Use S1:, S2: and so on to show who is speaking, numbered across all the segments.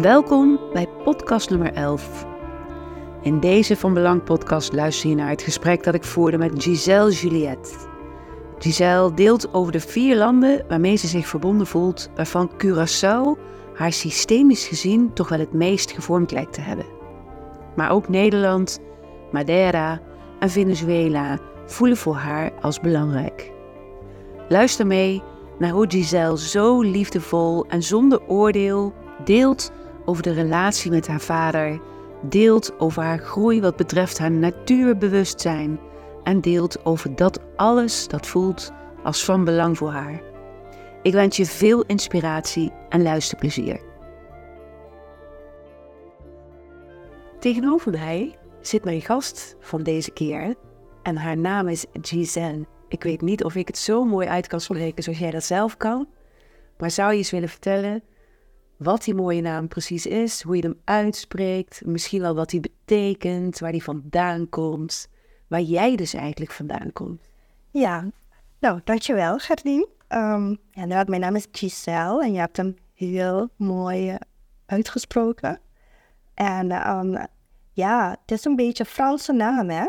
S1: Welkom bij podcast nummer 11. In deze Van Belang podcast luister je naar het gesprek dat ik voerde met Giselle Juliette. Giselle deelt over de vier landen waarmee ze zich verbonden voelt, waarvan Curaçao haar systemisch gezien toch wel het meest gevormd lijkt te hebben. Maar ook Nederland, Madeira en Venezuela voelen voor haar als belangrijk. Luister mee naar hoe Giselle zo liefdevol en zonder oordeel deelt over de relatie met haar vader, deelt over haar groei wat betreft haar natuurbewustzijn en deelt over dat alles dat voelt als van belang voor haar. Ik wens je veel inspiratie en luisterplezier. Tegenover mij zit mijn gast van deze keer en haar naam is Giselle. Ik weet niet of ik het zo mooi uit kan spreken zoals jij dat zelf kan, maar zou je eens willen vertellen wat die mooie naam precies is, hoe je hem uitspreekt, misschien wel wat hij betekent, waar hij vandaan komt, waar jij dus eigenlijk vandaan komt.
S2: Ja, nou, dankjewel Gerdien. Um, inderdaad, mijn naam is Giselle en je hebt hem heel mooi uh, uitgesproken. En um, ja, het is een beetje een Franse naam, hè.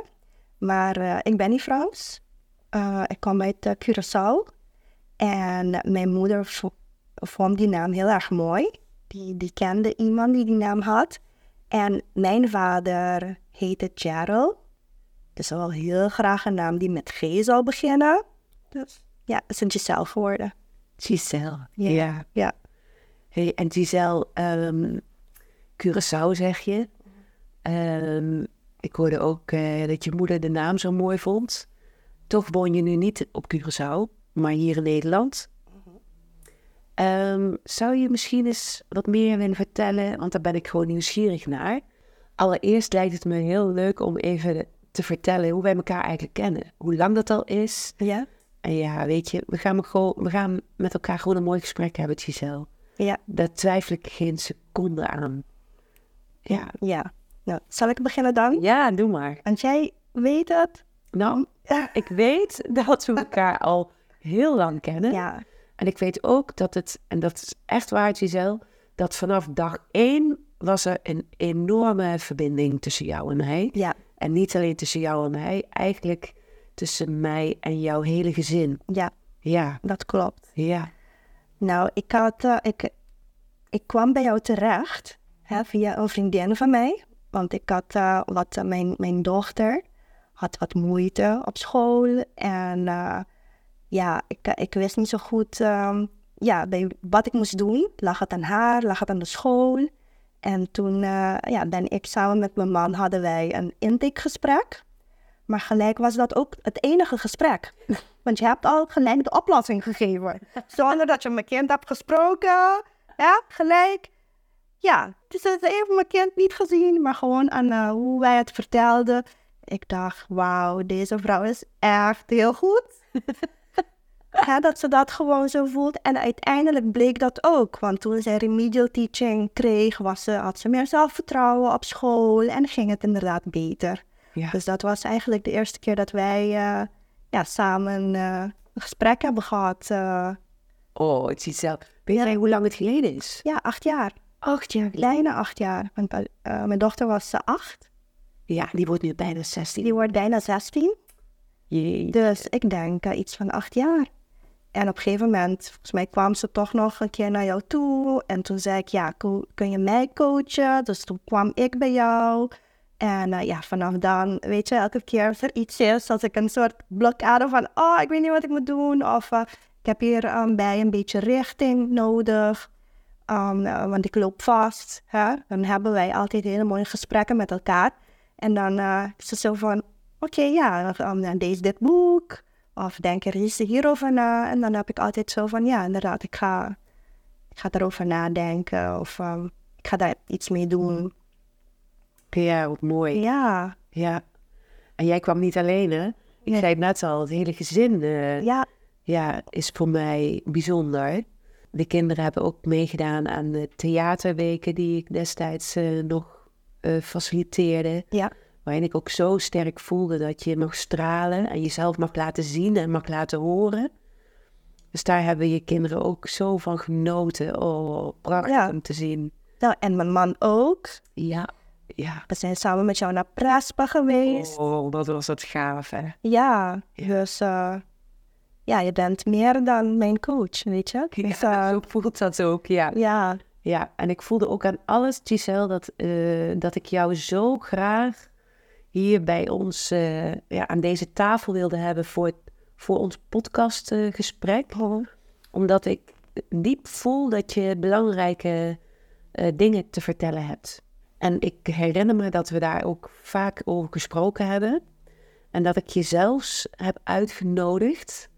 S2: Maar uh, ik ben niet Frans. Uh, ik kom uit Curaçao. En mijn moeder vond die naam heel erg mooi. Die, die kende iemand die die naam had. En mijn vader heette Gerald. Dus wel heel graag een naam die met G zou beginnen. Dus ja, het is een Giselle geworden.
S1: Giselle, ja. ja. ja. Hey, en Giselle, um, Curaçao zeg je. Um, ik hoorde ook uh, dat je moeder de naam zo mooi vond. Toch woon je nu niet op Curaçao, maar hier in Nederland. Um, zou je misschien eens wat meer willen vertellen? Want daar ben ik gewoon nieuwsgierig naar. Allereerst lijkt het me heel leuk om even te vertellen hoe wij elkaar eigenlijk kennen. Hoe lang dat al is.
S2: Ja.
S1: En ja, weet je, we gaan, gewoon, we gaan met elkaar gewoon een mooi gesprek hebben, Giselle.
S2: Ja.
S1: Daar twijfel ik geen seconde aan. Ja.
S2: Ja. Nou, zal ik beginnen dan?
S1: Ja, doe maar.
S2: Want jij weet het.
S1: Nou, ik weet dat we elkaar al heel lang kennen.
S2: Ja.
S1: En ik weet ook dat het, en dat is echt waar, Giselle, dat vanaf dag één was er een enorme verbinding tussen jou en mij.
S2: Ja.
S1: En niet alleen tussen jou en mij, eigenlijk tussen mij en jouw hele gezin.
S2: Ja.
S1: Ja.
S2: Dat klopt.
S1: Ja.
S2: Nou, ik, had, uh, ik, ik kwam bij jou terecht hè, via een vriendin van mij. Want ik had uh, wat, uh, mijn, mijn dochter had wat moeite op school. En ja, ik, ik wist niet zo goed um, ja, bij wat ik moest doen. Lag het aan haar, lag het aan de school. En toen uh, ja, ben ik samen met mijn man hadden wij een intakegesprek. Maar gelijk was dat ook het enige gesprek. Want je hebt al gelijk de oplossing gegeven. Zonder dat je mijn kind hebt gesproken. Ja, gelijk. Ja, dus het even mijn kind niet gezien, maar gewoon aan uh, hoe wij het vertelden. Ik dacht, wauw, deze vrouw is echt heel goed. dat ze dat gewoon zo voelt. En uiteindelijk bleek dat ook. Want toen zij remedial teaching kreeg, was ze, had ze meer zelfvertrouwen op school en ging het inderdaad beter.
S1: Ja.
S2: Dus dat was eigenlijk de eerste keer dat wij uh, ja, samen uh, een gesprek hebben gehad. Uh.
S1: Oh, het is zelf. Weet jij hoe lang het geleden is?
S2: Ja, acht jaar.
S1: Acht jaar?
S2: Bijna acht jaar. Want, mijn dochter was acht.
S1: Ja, die wordt nu bijna 16.
S2: Die wordt bijna 16.
S1: Jee.
S2: Dus ik denk iets van acht jaar. En op een gegeven moment, volgens mij kwam ze toch nog een keer naar jou toe. En toen zei ik, ja, kun je mij coachen? Dus toen kwam ik bij jou. En uh, ja, vanaf dan, weet je, elke keer als er iets is, als ik een soort blokkade van, oh, ik weet niet wat ik moet doen. Of uh, ik heb hier um, bij een beetje richting nodig. Uh, want ik loop vast. Hè? Dan hebben wij altijd hele mooie gesprekken met elkaar. En dan is het zo van, oké, ja, um, dan lees dit boek. Of denk er eens hierover na. En dan heb ik altijd zo van, ja, inderdaad, ik ga, ik ga erover nadenken. Of um, ik ga daar iets mee doen.
S1: Ja, wat mooi.
S2: Ja.
S1: Ja. En jij kwam niet alleen, hè? Ik zei het net al, het hele gezin eh,
S2: Ja,
S1: ja, is voor mij bijzonder. De kinderen hebben ook meegedaan aan de theaterweken die ik destijds eh, nog eh, faciliteerde.
S2: ja,
S1: Waarin ik ook zo sterk voelde dat je mag stralen en jezelf mag laten zien en mag laten horen. Dus daar hebben je kinderen ook zo van genoten. Oh, prachtig
S2: Ja.
S1: om te zien.
S2: Nou, en mijn man ook.
S1: Ja. Ja.
S2: We zijn samen met jou naar Prespa geweest.
S1: Oh, dat was het gaaf, hè?
S2: Ja,
S1: Ja.
S2: dus eh, ja, je bent meer dan mijn coach, weet je? Dus,
S1: Ja,
S2: eh,
S1: zo voelt dat ook, ja.
S2: ja,
S1: Ja, en ik voelde ook aan alles, Giselle, dat, eh, dat ik jou zo graag hier bij ons eh, ja, aan deze tafel wilde hebben voor, voor ons podcastgesprek. omdat ik diep voel dat je belangrijke eh, dingen te vertellen hebt. En ik herinner me dat we daar ook vaak over gesproken hebben. En dat ik je zelfs heb uitgenodigd,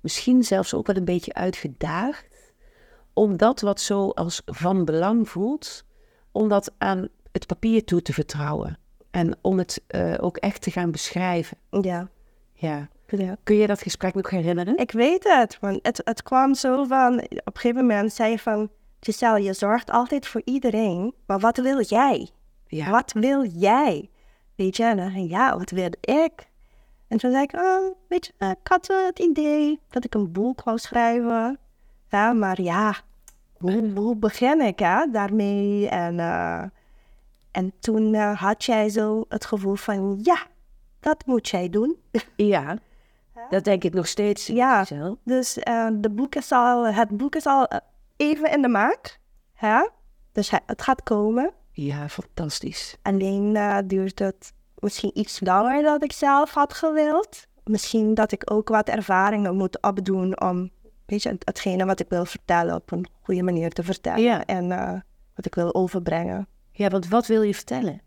S1: misschien zelfs ook wel een beetje uitgedaagd, om dat wat zo als van belang voelt, om dat aan het papier toe te vertrouwen. En om het eh, ook echt te gaan beschrijven.
S2: ja.
S1: Ja.
S2: ja.
S1: Kun je dat gesprek nog herinneren?
S2: Ik weet het, want het, het kwam zo van, op een gegeven moment zei je van, Giselle, je zorgt altijd voor iedereen, maar wat wil jij?
S1: Ja.
S2: Wat wil jij? Weet je, en dan ja, wat wil ik? En toen zei ik, oh, weet je, ik had eh, het idee dat ik een boek wou schrijven. Ja, maar ja, hoe, hoe begin ik hè, daarmee? En, eh, en toen eh, had jij zo het gevoel van, ja, dat moet jij doen.
S1: Ja, dat denk ik nog steeds.
S2: Ja. Dus eh, de boek is al, het boek is al eh, even in de maak. Hè? Dus het gaat komen.
S1: Ja, fantastisch.
S2: Alleen duurt het misschien iets langer dan ik zelf had gewild. Misschien dat ik ook wat ervaringen moet opdoen om weet je, het- hetgene wat ik wil vertellen op een goede manier te vertellen.
S1: Ja.
S2: En wat ik wil overbrengen.
S1: Ja, want wat wil je vertellen?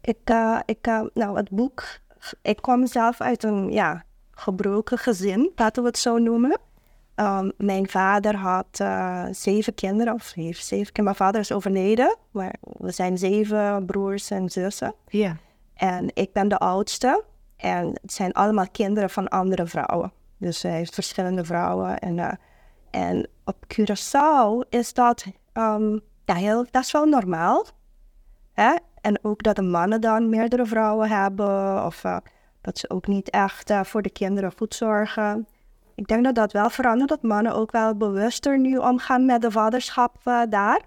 S2: Ik, eh, ik, eh, nou, het boek, ik kwam zelf uit een ja, gebroken gezin, laten we het zo noemen. Um, mijn vader had eh, zeven kinderen, of heeft zeven kinderen. Mijn vader is overleden, maar we zijn zeven broers en zussen.
S1: Ja.
S2: En ik ben de oudste. En het zijn allemaal kinderen van andere vrouwen. Dus hij heeft verschillende vrouwen. En, en op Curaçao is dat, ehm, ja, heel, dat is wel normaal. Hè? En ook dat de mannen dan meerdere vrouwen hebben. Of eh, dat ze ook niet echt eh, voor de kinderen goed zorgen. Ik denk dat dat wel verandert. Dat mannen ook wel bewuster nu omgaan met de vaderschap eh, daar.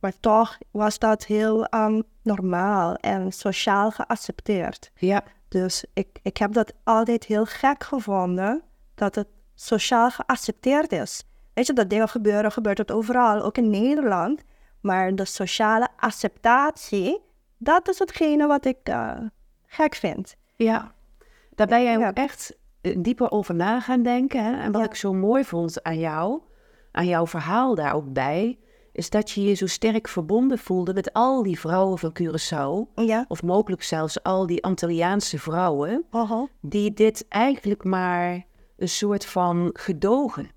S2: Maar toch was dat heel ehm, normaal en sociaal geaccepteerd.
S1: Ja.
S2: Dus ik, ik heb dat altijd heel gek gevonden, dat het sociaal geaccepteerd is. Weet je, dat dingen gebeuren, gebeurt het overal, ook in Nederland. Maar de sociale acceptatie, dat is hetgene wat ik eh, gek vind.
S1: Ja. Daar ben jij
S2: Ja.
S1: ook echt eh, dieper over na gaan denken. Hè? En wat
S2: Ja.
S1: ik zo mooi vond aan jou, aan jouw verhaal daar ook bij, is dat je je zo sterk verbonden voelde met al die vrouwen van Curaçao.
S2: Ja.
S1: Of mogelijk zelfs al die Antilliaanse vrouwen,
S2: Oh,
S1: die dit eigenlijk maar een soort van gedogen.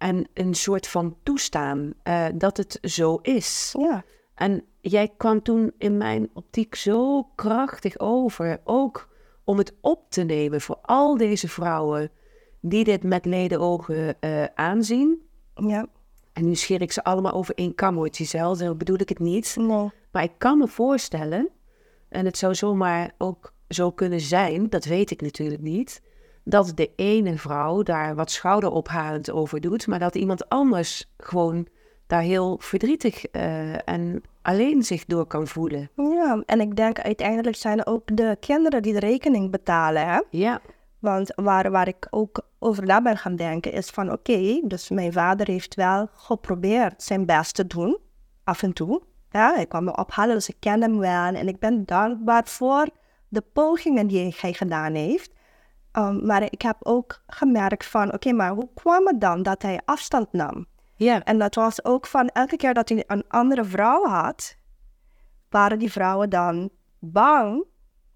S1: En een soort van toestaan eh, dat het zo is.
S2: Ja.
S1: En jij kwam toen in mijn optiek zo krachtig over, ook om het op te nemen voor al deze vrouwen die dit met ledenogen eh aanzien.
S2: Ja.
S1: En nu scheer ik ze allemaal over één kam, hoor, Giselle, zo bedoel ik het niet.
S2: Nee.
S1: Maar ik kan me voorstellen, en het zou zomaar ook zo kunnen zijn, dat weet ik natuurlijk niet, dat de ene vrouw daar wat schouderophalend over doet, maar dat iemand anders gewoon daar heel verdrietig eh, en alleen zich door kan voelen.
S2: Ja, en ik denk uiteindelijk zijn het ook de kinderen die de rekening betalen, hè?
S1: Ja,
S2: Want waar, waar ik ook over na ben gaan denken is van oké, dus mijn vader heeft wel geprobeerd zijn best te doen, af en toe. Ja, hij kwam me ophalen, dus ik ken hem wel en ik ben dankbaar voor de pogingen die hij gedaan heeft. Um, maar ik heb ook gemerkt van oké, maar hoe kwam het dan dat hij afstand nam?
S1: ja,
S2: En dat was ook van elke keer dat hij een andere vrouw had, waren die vrouwen dan bang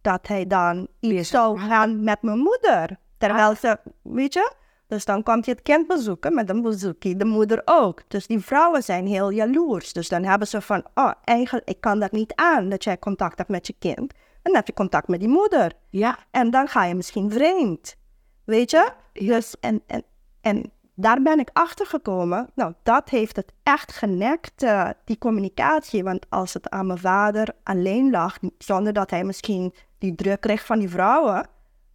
S2: dat hij dan iets
S1: zou
S2: zou gaan met mijn moeder. Terwijl ze, weet je, dus dan komt hij het kind bezoeken, dan bezoekt hij de moeder ook. Dus die vrouwen zijn heel jaloers. Dus dan hebben ze van, oh, eigenlijk, ik kan dat niet aan, dat jij contact hebt met je kind. En dan heb je contact met die moeder.
S1: ja,
S2: En dan ga je misschien vreemd. Weet je? Dus, en, en, en daar ben ik achter gekomen. Nou, dat heeft het echt genekt, eh, die communicatie. Want als het aan mijn vader alleen lag, zonder dat hij misschien die druk kreeg van die vrouwen,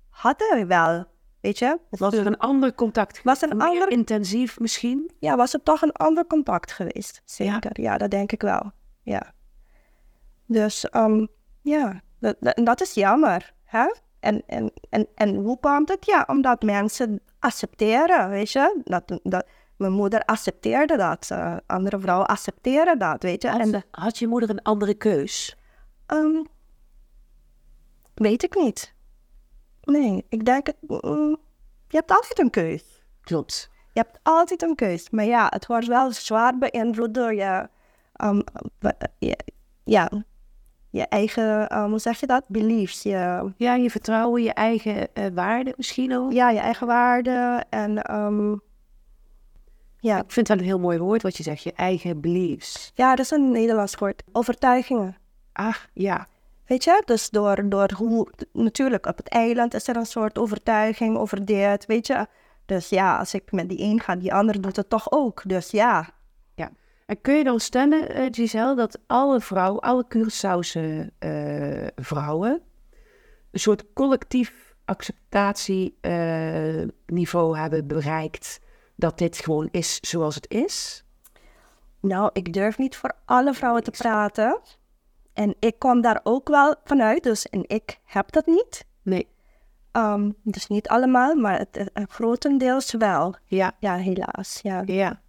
S2: had hij wel. Weet je?
S1: was er een ander contact?
S2: Was een
S1: Meer
S2: ander-
S1: intensief misschien?
S2: Ja, was het toch een ander contact geweest. Zeker, ja, dat denk ik wel. ja. Dus ehm, ja, dat, dat, dat is jammer. Hè? En, en, en, en hoe komt het? Ja, omdat mensen accepteren, weet je. Dat, dat, mijn moeder accepteerde dat. eh, andere vrouwen accepteren dat, weet je. En,
S1: Had, had je moeder een andere keus?
S2: ehm, weet ik niet. Nee, ik denk, het, mm, je hebt altijd een keus.
S1: Klopt.
S2: Je hebt altijd een keus. Maar ja, het wordt wel zwaar beïnvloed door je, ehm, je- ja, je eigen, ehm, hoe zeg je dat? Beliefs. Je,
S1: Ja, je vertrouwen, je eigen eh waarde misschien ook.
S2: ja, je eigen waarden. En ehm, ja.
S1: Ik vind dat een heel mooi woord wat je zegt, je eigen beliefs.
S2: ja, dat is een Nederlands woord. Overtuigingen.
S1: Ach, ja.
S2: Weet je, dus door, door hoe, natuurlijk op het eiland is er een soort overtuiging over dit, weet je. Dus ja, als ik met die een ga, die ander doet het toch ook. Dus ja.
S1: En kun je dan stellen, eh, Giselle, dat alle vrouwen, alle Curaçaose eh, vrouwen, een soort collectief acceptatieniveau hebben bereikt dat dit gewoon is zoals het is?
S2: nou, ik durf niet voor alle vrouwen te praten. En ik kom daar ook wel vanuit, dus en ik heb dat niet.
S1: Nee.
S2: Ehm, dus niet allemaal, maar het grotendeels wel.
S1: Ja,
S2: Ja, helaas. Ja.
S1: ja.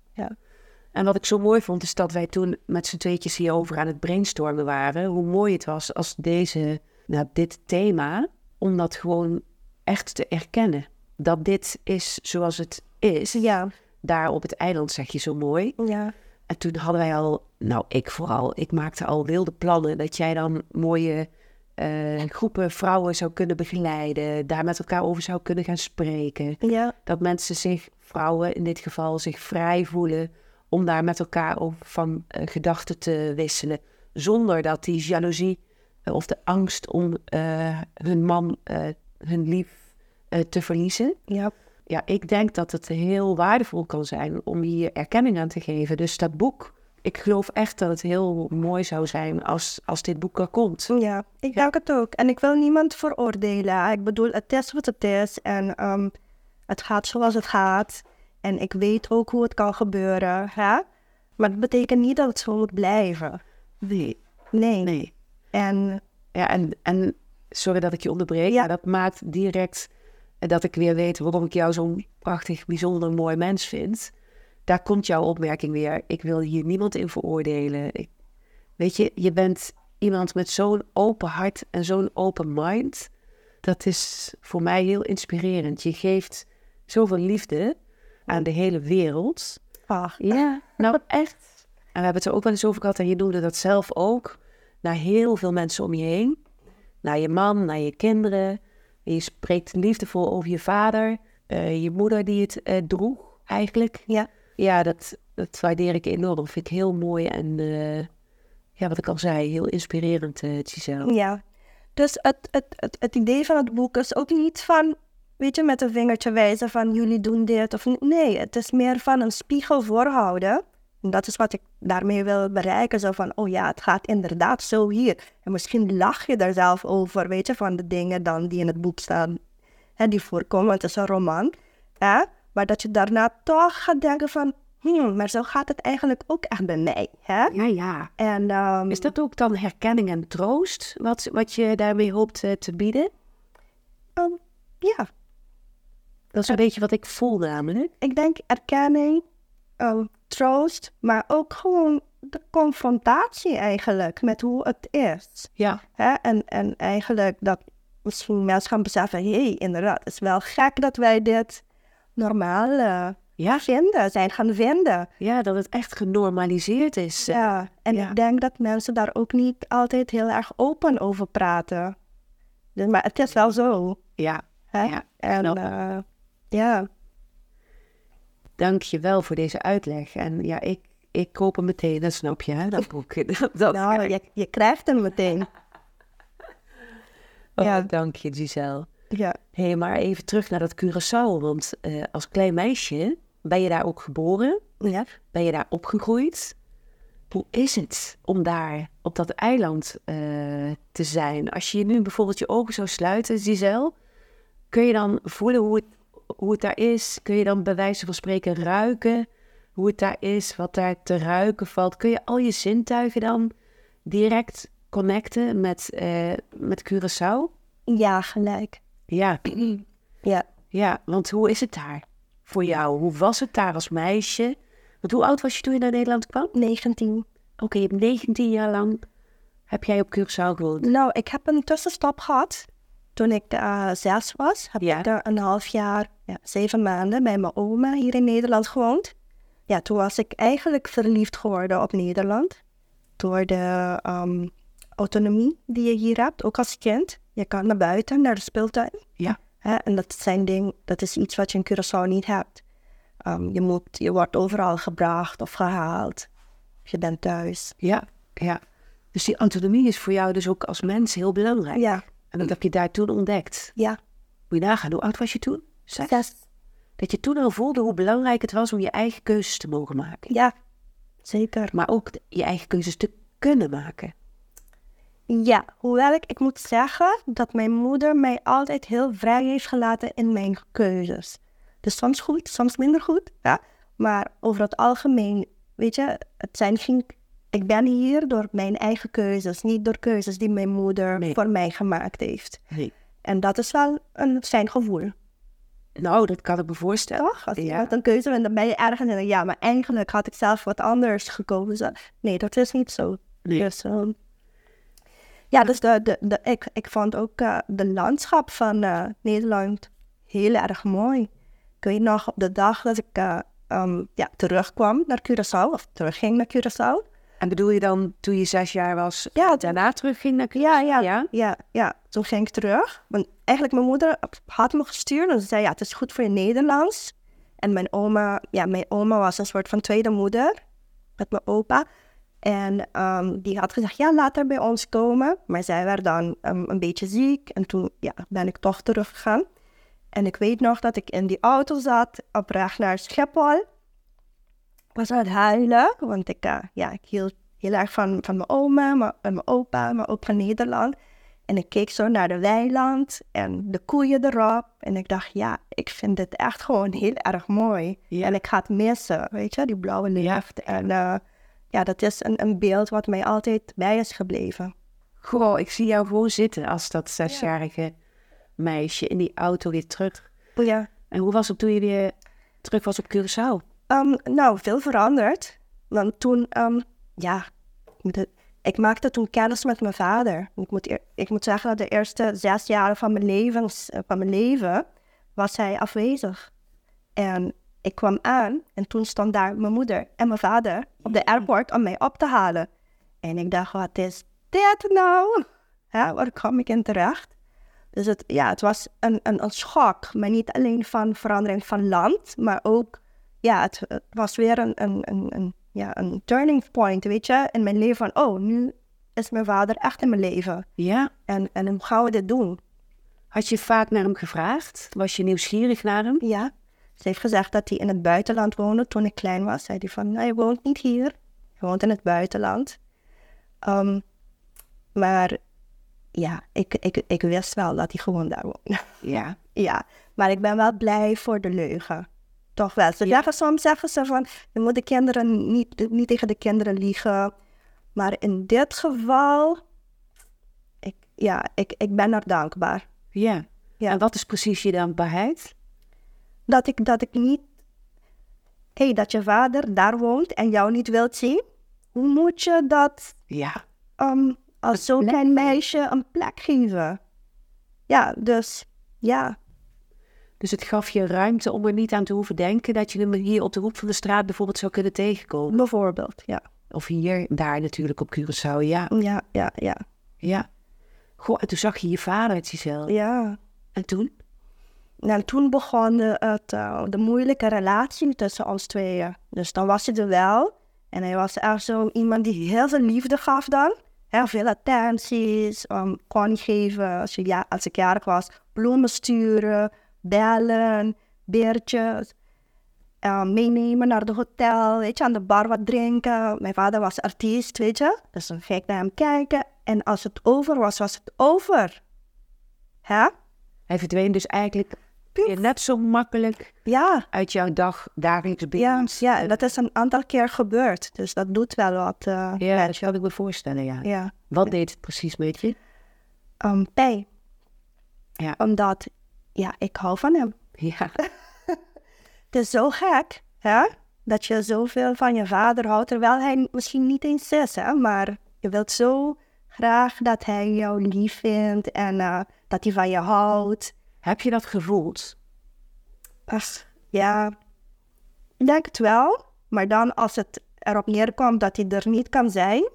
S1: En wat ik zo mooi vond, is dat wij toen met z'n tweetjes hierover aan het brainstormen waren. Hoe mooi het was als deze, nou, dit thema, om dat gewoon echt te erkennen. Dat dit is zoals het is.
S2: Ja,
S1: Daar op het eiland zeg je zo mooi.
S2: ja,
S1: En toen hadden wij al, nou ik vooral, ik maakte al wilde plannen dat jij dan mooie eh, groepen vrouwen zou kunnen begeleiden. Daar met elkaar over zou kunnen gaan spreken.
S2: ja,
S1: Dat mensen zich, vrouwen in dit geval, zich vrij voelen om daar met elkaar over van eh, gedachten te wisselen. Zonder dat die jaloezie eh, of de angst om eh, hun man, hun lief te verliezen.
S2: ja.
S1: Ja, ik denk dat het heel waardevol kan zijn om hier erkenning aan te geven. Dus dat boek, ik geloof echt dat het heel mooi zou zijn als, als dit boek er komt.
S2: Ja, ik denk het ook. En ik wil niemand veroordelen. Ik bedoel, het is wat het is. En ehm, het gaat zoals het gaat. En ik weet ook hoe het kan gebeuren. Hè? Maar dat betekent niet dat het zo moet blijven.
S1: Nee,
S2: Nee.
S1: nee.
S2: En
S1: Ja, en, en sorry dat ik je onderbreek,
S2: Ja.
S1: maar dat maakt direct dat ik weer weet waarom ik jou zo'n prachtig, bijzonder mooi mens vind. Daar komt jouw opmerking weer. Ik wil hier niemand in veroordelen. Ik, weet je, je bent iemand met zo'n open hart en zo'n open mind. Dat is voor mij heel inspirerend. Je geeft zoveel liefde aan de hele wereld.
S2: ah,
S1: Ja, nou echt. En we hebben het er ook wel eens over gehad en je noemde dat zelf ook. Naar heel veel mensen om je heen. Naar je man, naar je kinderen. En je spreekt liefdevol over je vader. eh, je moeder die het eh, droeg eigenlijk.
S2: ja.
S1: Ja, dat, dat waardeer ik enorm. Vind ik heel mooi en eh, ja, wat ik al zei, heel inspirerend, Giselle.
S2: Ja, dus het, het, het, het idee van het boek is ook niet van, weet je, met een vingertje wijzen van jullie doen dit of niet. Nee, het is meer van een spiegel voorhouden. En dat is wat ik daarmee wil bereiken. Zo van, oh ja, het gaat inderdaad zo hier. En misschien lach je daar zelf over, weet je, van de dingen dan die in het boek staan, hè, die voorkomen. Het is een roman. Hè? Maar dat je daarna toch gaat denken van, hmm, maar zo gaat het eigenlijk ook echt bij mij. Hè?
S1: Ja, ja.
S2: En, ehm,
S1: Is dat ook dan herkenning en troost wat, wat je daarmee hoopt eh, te bieden?
S2: ehm, ja,
S1: Dat is een beetje wat ik voel namelijk.
S2: ik denk erkenning, ehm, troost, maar ook gewoon de confrontatie eigenlijk met hoe het is.
S1: Ja.
S2: Hè? En, en eigenlijk dat misschien mensen gaan beseffen, hé, hey, inderdaad, het is wel gek dat wij dit normaal eh,
S1: Ja,
S2: vinden, zijn gaan vinden.
S1: Ja, dat het echt genormaliseerd is. eh,
S2: Ja, en
S1: ja.
S2: ik denk dat mensen daar ook niet altijd heel erg open over praten. Dus, maar het is wel zo.
S1: Ja,
S2: Hè?
S1: ja.
S2: En eh, ja,
S1: Dank je wel voor deze uitleg. En ja, ik, ik koop hem meteen, dat snap je, hè, dat boek. Dat, dat
S2: nou, je, je krijgt hem meteen.
S1: Oh,
S2: ja.
S1: Dank je, Giselle.
S2: Ja.
S1: Hé, hey, maar even terug naar dat Curaçao. Want eh, als klein meisje ben je daar ook geboren?
S2: Ja.
S1: Ben je daar opgegroeid? Hoe is het om daar op dat eiland eh, te zijn? Als je nu bijvoorbeeld je ogen zou sluiten, Giselle, kun je dan voelen hoe het, hoe het daar is? Kun je dan bij wijze van spreken ruiken hoe het daar is, wat daar te ruiken valt? Kun je al je zintuigen dan direct connecten met, eh, met Curaçao?
S2: Ja, gelijk.
S1: Ja.
S2: Ja.
S1: ja, want hoe is het daar voor jou? Hoe was het daar als meisje? Want hoe oud was je toen je naar Nederland kwam?
S2: 19.
S1: Oké, je hebt 19 jaar lang heb jij op Curaçao gewoond.
S2: Nou, ik heb een tussenstop gehad. Toen ik uh, zes was, heb
S1: Ja.
S2: ik er een half jaar, ja, zeven maanden bij mijn oma hier in Nederland gewoond. Ja, toen was ik eigenlijk verliefd geworden op Nederland. Door de ehm, autonomie die je hier hebt, ook als kind. Je kan naar buiten, naar de speeltuin.
S1: Ja.
S2: Hè, en dat, zijn ding, dat is iets wat je in Curaçao niet hebt. Ehm, je, moet, je wordt overal gebracht of gehaald. Je bent thuis.
S1: Ja, ja. Dus die autonomie is voor jou dus ook als mens heel belangrijk.
S2: Ja,
S1: En dat heb je daar toen ontdekt.
S2: ja.
S1: Moet je nagaan, hoe oud was je toen? Zes?
S2: Zes.
S1: Dat je toen al voelde hoe belangrijk het was om je eigen keuzes te mogen maken.
S2: Ja, zeker.
S1: Maar ook je eigen keuzes te kunnen maken.
S2: Ja, hoewel ik, ik moet zeggen dat mijn moeder mij altijd heel vrij heeft gelaten in mijn keuzes. Dus soms goed, soms minder goed. Ja. Maar over het algemeen, weet je, het zijn geen, ik ben hier door mijn eigen keuzes, niet door keuzes die mijn moeder
S1: Nee.
S2: voor mij gemaakt heeft.
S1: Nee.
S2: En dat is wel een fijn gevoel,
S1: Nou, dat kan ik me voorstellen.
S2: toch? Als
S1: Ja.
S2: iemand een keuze en dan ben je ergens en ja, maar eigenlijk had ik zelf wat anders gekozen. Nee, dat is niet zo.
S1: Nee.
S2: Dus, ehm, ja, dus de, de, de, ik, ik vond ook eh, de landschap van eh, Nederland heel erg mooi. Ik weet nog op de dag dat ik eh, ehm, ja, terugkwam naar Curaçao, of terugging naar Curaçao.
S1: En bedoel je dan toen je zes jaar was,
S2: Ja,
S1: daarna terugging naar Curaçao?
S2: Ja, ja,
S1: ja.
S2: ja, ja. Toen ging ik terug. Want eigenlijk mijn moeder had me gestuurd en ze zei, ja, het is goed voor je Nederlands. En mijn oma, ja, mijn oma was een soort van tweede moeder met mijn opa. En ehm, die had gezegd, ja, laat haar bij ons komen. Maar zij werd dan ehm, een beetje ziek en toen ja, ben ik toch teruggegaan. En ik weet nog dat ik in die auto zat op weg naar Schiphol. Ik was aan het huilen, want ik, eh, ja, ik hield heel erg van, van mijn oma en mijn opa, maar ook van Nederland. En ik keek zo naar de weiland en de koeien erop. En ik dacht, ja, ik vind dit echt gewoon heel erg mooi.
S1: Ja.
S2: En ik ga het missen, weet je, die blauwe lucht. En eh, ja, dat is een, een beeld wat mij altijd bij is gebleven.
S1: Goh, ik zie jou gewoon zitten als dat zesjarige meisje in die auto weer terug.
S2: Ja.
S1: En hoe was het toen je weer terug was op Curaçao?
S2: Ehm, nou, veel veranderd. Want toen, ehm, ja, ik maakte toen kennis met mijn vader. Ik moet, ik moet zeggen dat de eerste zes jaren van mijn, levens, eh, van mijn leven was hij afwezig. En ik kwam aan en toen stond daar mijn moeder en mijn vader op de airport om mij op te halen. En ik dacht, wat is dit nou? Hè, waar kom ik in terecht? Dus het, ja, het was een, een, een schok, maar niet alleen van verandering van land, maar ook, ja, het, het was weer een, een, een, een, ja, een turning point, weet je, in mijn leven van, oh, nu is mijn vader echt in mijn leven.
S1: Ja.
S2: En, en hoe gaan we dit doen?
S1: Had je vaak naar hem gevraagd? Was je nieuwsgierig naar hem?
S2: Ja, ze heeft gezegd dat hij in het buitenland woonde toen ik klein was. Zei hij van, hij woont niet hier, hij woont in het buitenland. Ehm, maar ja, ik, ik, ik wist wel dat hij gewoon daar woonde.
S1: Ja.
S2: Ja, maar ik ben wel blij voor de leugen. Toch wel. Ze
S1: Ja.
S2: zeggen soms zeggen ze van, je moet de kinderen niet, niet tegen de kinderen liegen. Maar in dit geval, ik, ja, ik, ik ben er dankbaar.
S1: Ja.
S2: Ja.
S1: En wat is precies je dankbaarheid?
S2: Dat ik, dat ik niet, hé, hey, dat je vader daar woont en jou niet wilt zien. Hoe moet je dat
S1: Ja.
S2: ehm, als zo'n klein meisje een plek geven? Ja, dus ja,
S1: Dus het gaf je ruimte om er niet aan te hoeven denken dat je hem hier op de hoek van de straat bijvoorbeeld zou kunnen tegenkomen.
S2: bijvoorbeeld. Ja,
S1: Of hier, daar natuurlijk op Curaçao, ja.
S2: ja, ja, ja.
S1: Ja. Goh, en toen zag je je vader, Giselle.
S2: ja.
S1: En toen?
S2: En toen begon de, het, eh, de moeilijke relatie tussen ons tweeën. Dus dan was hij er wel. En hij was echt zo iemand die heel veel liefde gaf dan. Heel veel attenties, um, kon geven als, je, ja, als ik jarig was. Bloemen sturen, bellen, beertjes. eh, meenemen naar de hotel, weet je, aan de bar wat drinken. Mijn vader was artiest, weet je. Dus dan ging ik naar hem kijken. En als het over was, was het over. Hè?
S1: Hij verdween dus eigenlijk je net zo makkelijk
S2: Ja,
S1: uit jouw dag dagelijks
S2: ja,
S1: binnen.
S2: ja, en dat is een aantal keer gebeurd. Dus dat doet wel wat. eh,
S1: Ja, dat kan ik me voorstellen, ja.
S2: ja.
S1: Wat deed het precies met je?
S2: Um, pijn.
S1: Ja.
S2: Omdat, ja, ik hou van hem.
S1: Ja,
S2: Het is zo gek, hè? Dat je zoveel van je vader houdt, terwijl hij misschien niet eens is, hè? Maar je wilt zo graag dat hij jou lief vindt en eh, dat hij van je houdt.
S1: heb je dat gevoeld?
S2: Ach, ja, ik denk het wel. Maar dan als het erop neerkomt dat hij er niet kan zijn,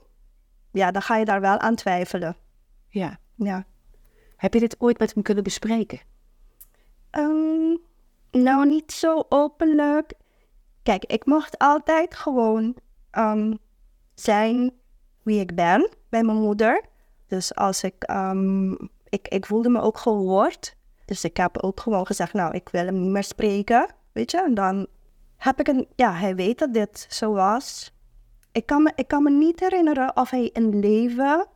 S2: ja, dan ga je daar wel aan twijfelen.
S1: Ja.
S2: Ja.
S1: Heb je dit ooit met hem kunnen bespreken?
S2: Ehm, nou, niet zo openlijk. Kijk, ik mocht altijd gewoon ehm, zijn wie ik ben bij mijn moeder. Dus als ik, ehm, ik, ik voelde me ook gehoord. Dus ik heb ook gewoon gezegd, nou, ik wil hem niet meer spreken, weet je. En dan heb ik een, ja, hij weet dat dit zo was. Ik kan me, ik kan me niet herinneren of hij in leven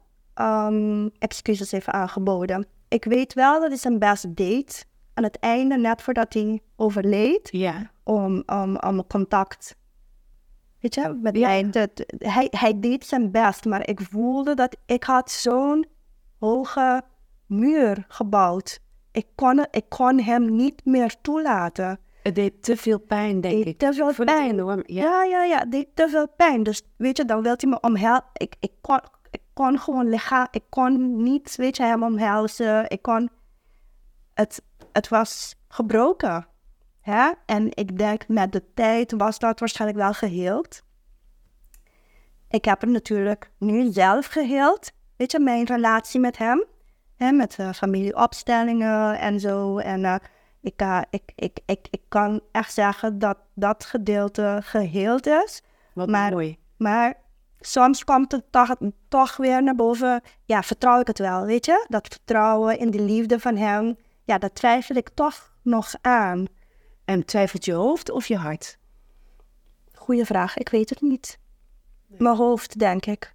S2: excuses heeft aangeboden. Ik weet wel dat hij zijn best deed aan het einde, net voordat hij overleed,
S1: Ja.
S2: om, om, om contact. Weet je, met
S1: Ja.
S2: mij. te- hij, hij deed zijn best, maar ik voelde dat ik had zo'n hoge muur gebouwd. Ik kon, ik kon hem niet meer toelaten.
S1: Het deed te veel pijn, denk
S2: Deed
S1: ik.
S2: te veel pijn.
S1: enorm- Ja.
S2: Ja, ja, ja, het deed te veel pijn. Dus weet je, dan wil hij me omhelzen. Ik, ik, kon, ik kon gewoon lichaam, ik kon niet, weet je, hem omhelzen. Ik kon, het, het was gebroken. Hè? En ik denk, met de tijd was dat waarschijnlijk wel geheeld. Ik heb het natuurlijk nu zelf geheeld. Weet je, mijn relatie met hem. Hè, met eh, familieopstellingen en zo. En eh, ik, eh, ik, ik, ik, ik kan echt zeggen dat dat gedeelte geheeld is.
S1: Wat
S2: Maar-
S1: mooi.
S2: Maar soms komt het toch, toch weer naar boven. Ja, vertrouw ik het wel, weet je? Dat vertrouwen in de liefde van hem. Ja, dat twijfel ik toch nog aan.
S1: En twijfelt je hoofd of je hart?
S2: Goeie vraag, ik weet het niet. Mijn hoofd, denk ik.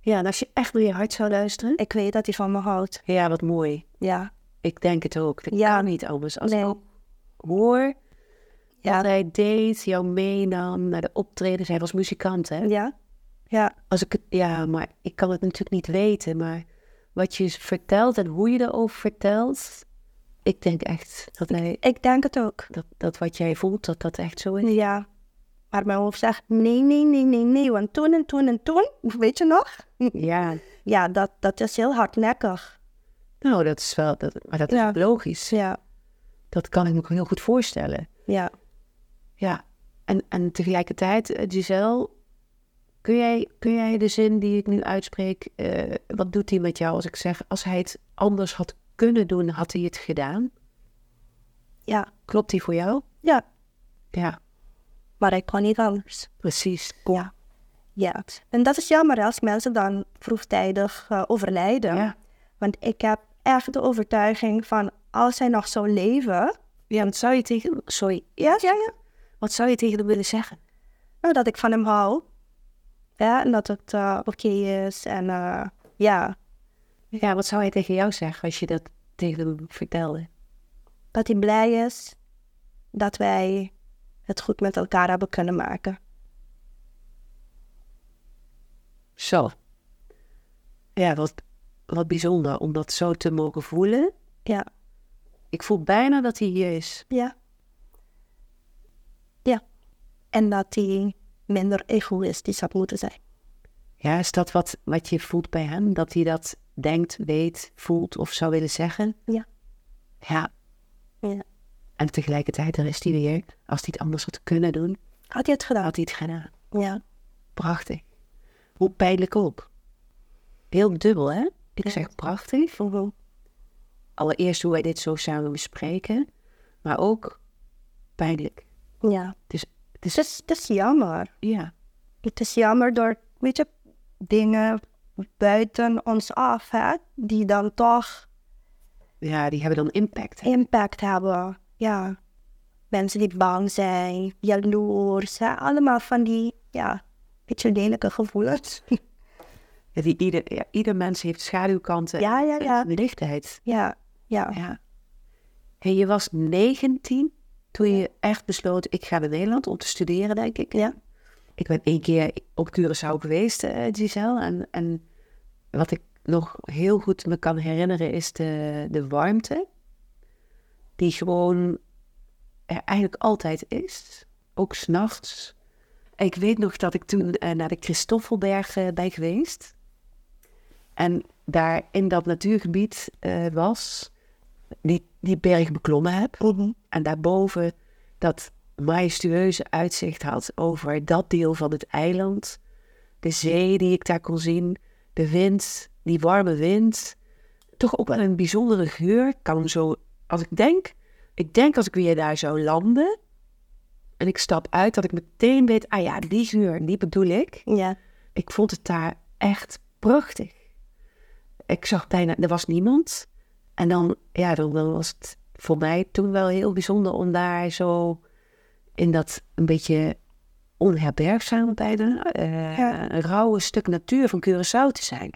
S1: Ja, en als je echt naar je hart zou luisteren?
S2: Ik weet dat hij van me houdt.
S1: Ja, wat mooi.
S2: Ja,
S1: Ik denk het ook. Dat
S2: Ja.
S1: kan niet anders. Als
S2: Nee.
S1: ik ook hoor
S2: Ja.
S1: wat hij deed, jou meenam naar de optredens. Hij was muzikant, hè?
S2: ja, ja,
S1: Als ik het, ja, maar ik kan het natuurlijk niet weten. Maar wat je vertelt en hoe je erover vertelt. Ik denk echt dat, hij,
S2: ik denk het ook.
S1: dat, dat wat jij voelt, dat dat echt zo is.
S2: Ja. Maar mijn hoofd zegt nee, nee, nee, nee, nee. Want toen en toen en toen, weet je nog?
S1: Ja,
S2: Ja, dat, dat is heel hardnekkig.
S1: nou, dat is wel, dat, maar dat is
S2: Ja.
S1: logisch.
S2: Ja,
S1: Dat kan ik me heel goed voorstellen.
S2: ja.
S1: Ja, en, en tegelijkertijd, eh, Giselle, kun jij, kun jij de zin die ik nu uitspreek, eh, wat doet hij met jou als ik zeg, als hij het anders had kunnen doen, had hij het gedaan?
S2: Ja,
S1: Klopt die voor jou?
S2: ja.
S1: Ja,
S2: Maar ik kon niet anders.
S1: precies.
S2: Ja. Ja. En dat is jammer als mensen dan vroegtijdig eh, overlijden.
S1: Ja.
S2: Want ik heb echt de overtuiging van als zij nog zou leven.
S1: Ja, wat zou je tegen, sorry,
S2: Ja, ja, ja.
S1: wat zou je tegen hem willen zeggen?
S2: Nou, dat ik van hem hou. Ja, en dat het eh, oké is. En eh, ja,
S1: Ja, wat zou hij tegen jou zeggen als je dat tegen hem vertelde?
S2: dat hij blij is dat wij het goed met elkaar hebben kunnen maken.
S1: Zo. Ja, wat, wat bijzonder om dat zo te mogen voelen.
S2: Ja,
S1: Ik voel bijna dat hij hier is.
S2: ja. Ja. En dat hij minder egoïstisch had moeten zijn.
S1: Ja, is dat wat, wat je voelt bij hem? Dat hij dat denkt, weet, voelt of zou willen zeggen?
S2: Ja.
S1: Ja,
S2: Ja.
S1: en tegelijkertijd, daar is hij weer. Als hij het anders had kunnen doen,
S2: Had hij het gedaan?
S1: had hij het gedaan.
S2: Ja.
S1: Prachtig. Hoe pijnlijk ook. Heel dubbel, hè? Ik
S2: Ja.
S1: zeg prachtig. Allereerst hoe wij dit zo samen bespreken, maar ook pijnlijk.
S2: Ja.
S1: Dus het is,
S2: Het is, het is jammer.
S1: ja,
S2: Het is jammer door, weet je, dingen buiten ons af, hè, die dan toch
S1: ja, die hebben dan impact. hè?
S2: impact hebben. Ja. Mensen die bang zijn, jaloers, hè, allemaal van die, ja, beetje lelijke gevoelens.
S1: Ja, die, ieder, ja, ieder mens heeft schaduwkanten
S2: Ja, ja, ja.
S1: en lichtheid.
S2: ja, ja,
S1: Ja. Hey, je was 19 toen je echt besloot, ik ga naar Nederland om te studeren, denk ik.
S2: Ja.
S1: Ik ben één keer op Curaçao geweest, eh, Giselle. En, en wat ik nog heel goed me kan herinneren is de, de warmte. Die gewoon er eigenlijk altijd is. Ook s'nachts. Ik weet nog dat ik toen eh, naar de Christoffelberg eh, ben geweest. En daar in dat natuurgebied eh, was, die, die berg beklommen heb.
S2: Mhm.
S1: En daarboven dat majestueuze uitzicht had over dat deel van het eiland. De zee die ik daar kon zien, de wind, die warme wind. Toch ook wel een bijzondere geur. Kan zo, als ik denk, ik denk als ik weer daar zou landen en ik stap uit, dat ik meteen weet, ah ja, die geur, die bedoel ik.
S2: Ja.
S1: Ik vond het daar echt prachtig. Ik zag bijna, er was niemand. En dan, ja, dan, dan was het voor mij toen wel heel bijzonder om daar zo in dat een beetje onherbergzaam bijna, eh,
S2: Ja.
S1: een rauwe stuk natuur van Curaçao te zijn.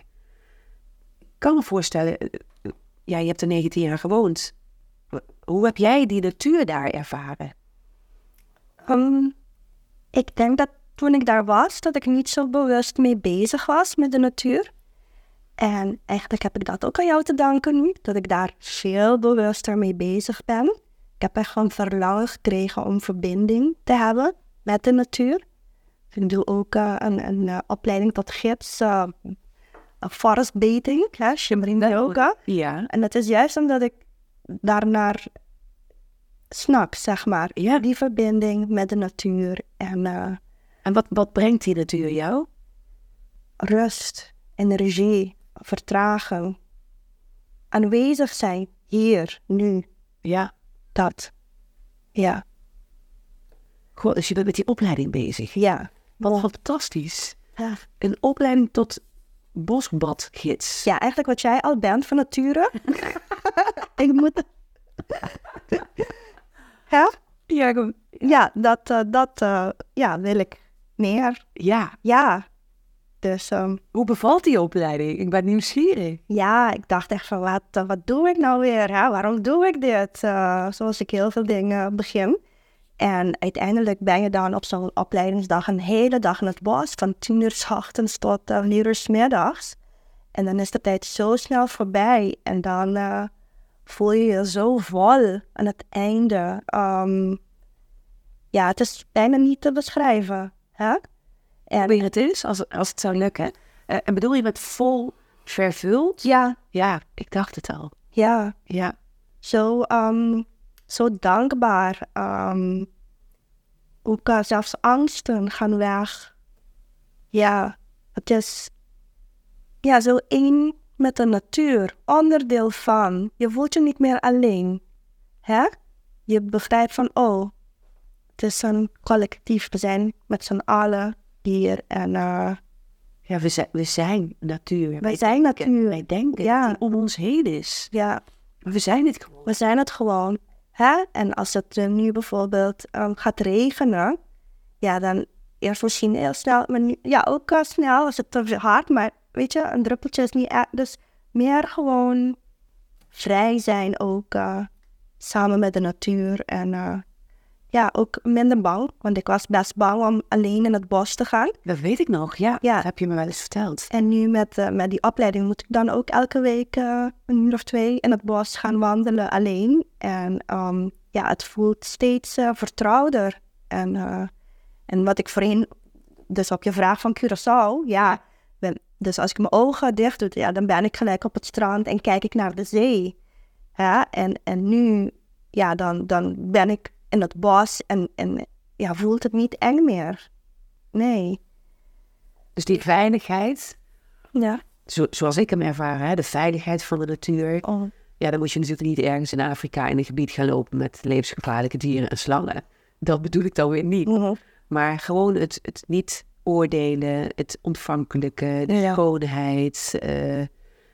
S1: Ik kan me voorstellen, eh, eh, ja, je hebt er 19 jaar gewoond. Hoe heb jij die natuur daar ervaren?
S2: Ehm, ik denk dat toen ik daar was, dat ik niet zo bewust mee bezig was met de natuur. En eigenlijk heb ik dat ook aan jou te danken nu, dat ik daar veel bewuster mee bezig ben. Ik heb echt een verlangen gekregen om verbinding te hebben met de natuur. Ik doe ook eh, een, een eh, opleiding tot gids, uh, forest bathing, hè, Shimrin yoga.
S1: Ja.
S2: En dat is juist omdat ik daarnaar snak, zeg maar.
S1: Ja.
S2: Die verbinding met de natuur en eh,
S1: En wat, wat brengt die natuur jou?
S2: rust, energie, vertragen. Aanwezig zijn, hier, nu,
S1: Ja.
S2: dat. Ja,
S1: Dus je bent met die opleiding bezig.
S2: ja.
S1: Wat fantastisch.
S2: Ja.
S1: Een opleiding tot bosbadgids.
S2: Ja, eigenlijk wat jij al bent van nature. ik moet... ja?
S1: Ja,
S2: Ja, dat, eh, dat eh, ja, wil ik meer.
S1: ja.
S2: Ja. Dus ehm,
S1: Hoe bevalt die opleiding? Ik ben nieuwsgierig.
S2: Ja, ik dacht echt van wat, eh, wat doe ik nou weer? Hè? Waarom doe ik dit? Zoals ik heel veel dingen begin. En uiteindelijk ben je dan op zo'n opleidingsdag een hele dag in het bos. Van tien uur s ochtends tot uh, vier uur s middags. En dan is de tijd zo snel voorbij. En dan eh, voel je je zo vol aan het einde. Ehm, ja, het is bijna niet te beschrijven. Hè? En,
S1: het eens, als, als het zou lukken. Eh, en bedoel je met vol vervuld?
S2: ja,
S1: Ja, ik dacht het al.
S2: ja.
S1: Ja.
S2: zo, ehm, zo dankbaar. ehm, ook eh, zelfs angsten gaan weg. Ja, het is ja, zo één met de natuur, onderdeel van. Je voelt je niet meer alleen. Hè? Je begrijpt van, oh, het is een collectief. We zijn met z'n allen hier. En eh,
S1: Ja, we zijn, we zijn natuur.
S2: wij zijn
S1: denken-
S2: natuur.
S1: Wij denken
S2: Ja.
S1: dat die om ons heen is.
S2: Ja,
S1: Maar we zijn het gewoon.
S2: We zijn het gewoon. Hè? En als het eh, nu bijvoorbeeld ehm, gaat regenen, ja, dan eerst misschien heel snel, maar ja, ook eh, snel als het te hard, maar weet je, een druppeltje is niet echt. Dus meer gewoon vrij zijn ook eh, samen met de natuur. En ja, ook minder bang, want ik was best bang om alleen in het bos te gaan.
S1: Dat weet ik nog, ja.
S2: Ja.
S1: Dat heb je me wel eens verteld.
S2: En nu met, eh, met die opleiding moet ik dan ook elke week eh, een uur of twee in het bos gaan wandelen alleen. En ehm, ja, het voelt steeds eh, vertrouwder. En, en wat ik voorheen, dus op je vraag van Curaçao, ja, ben- dus als ik mijn ogen dicht doe, ja, dan ben ik gelijk op het strand en kijk ik naar de zee. Ja, en, en nu, ja, dan, dan ben ik in het bos en, en ja, voelt het niet eng meer. Nee.
S1: Dus die veiligheid,
S2: Ja.
S1: zo, zoals ik hem ervaar, hè, de veiligheid van de natuur.
S2: Oh.
S1: Ja, dan moet je natuurlijk niet ergens in Afrika in een gebied gaan lopen met levensgevaarlijke dieren en slangen. Dat bedoel ik dan weer niet.
S2: Mhm.
S1: Maar gewoon het, het niet oordelen, het ontvankelijke, de
S2: Ja.
S1: schoonheid, eh,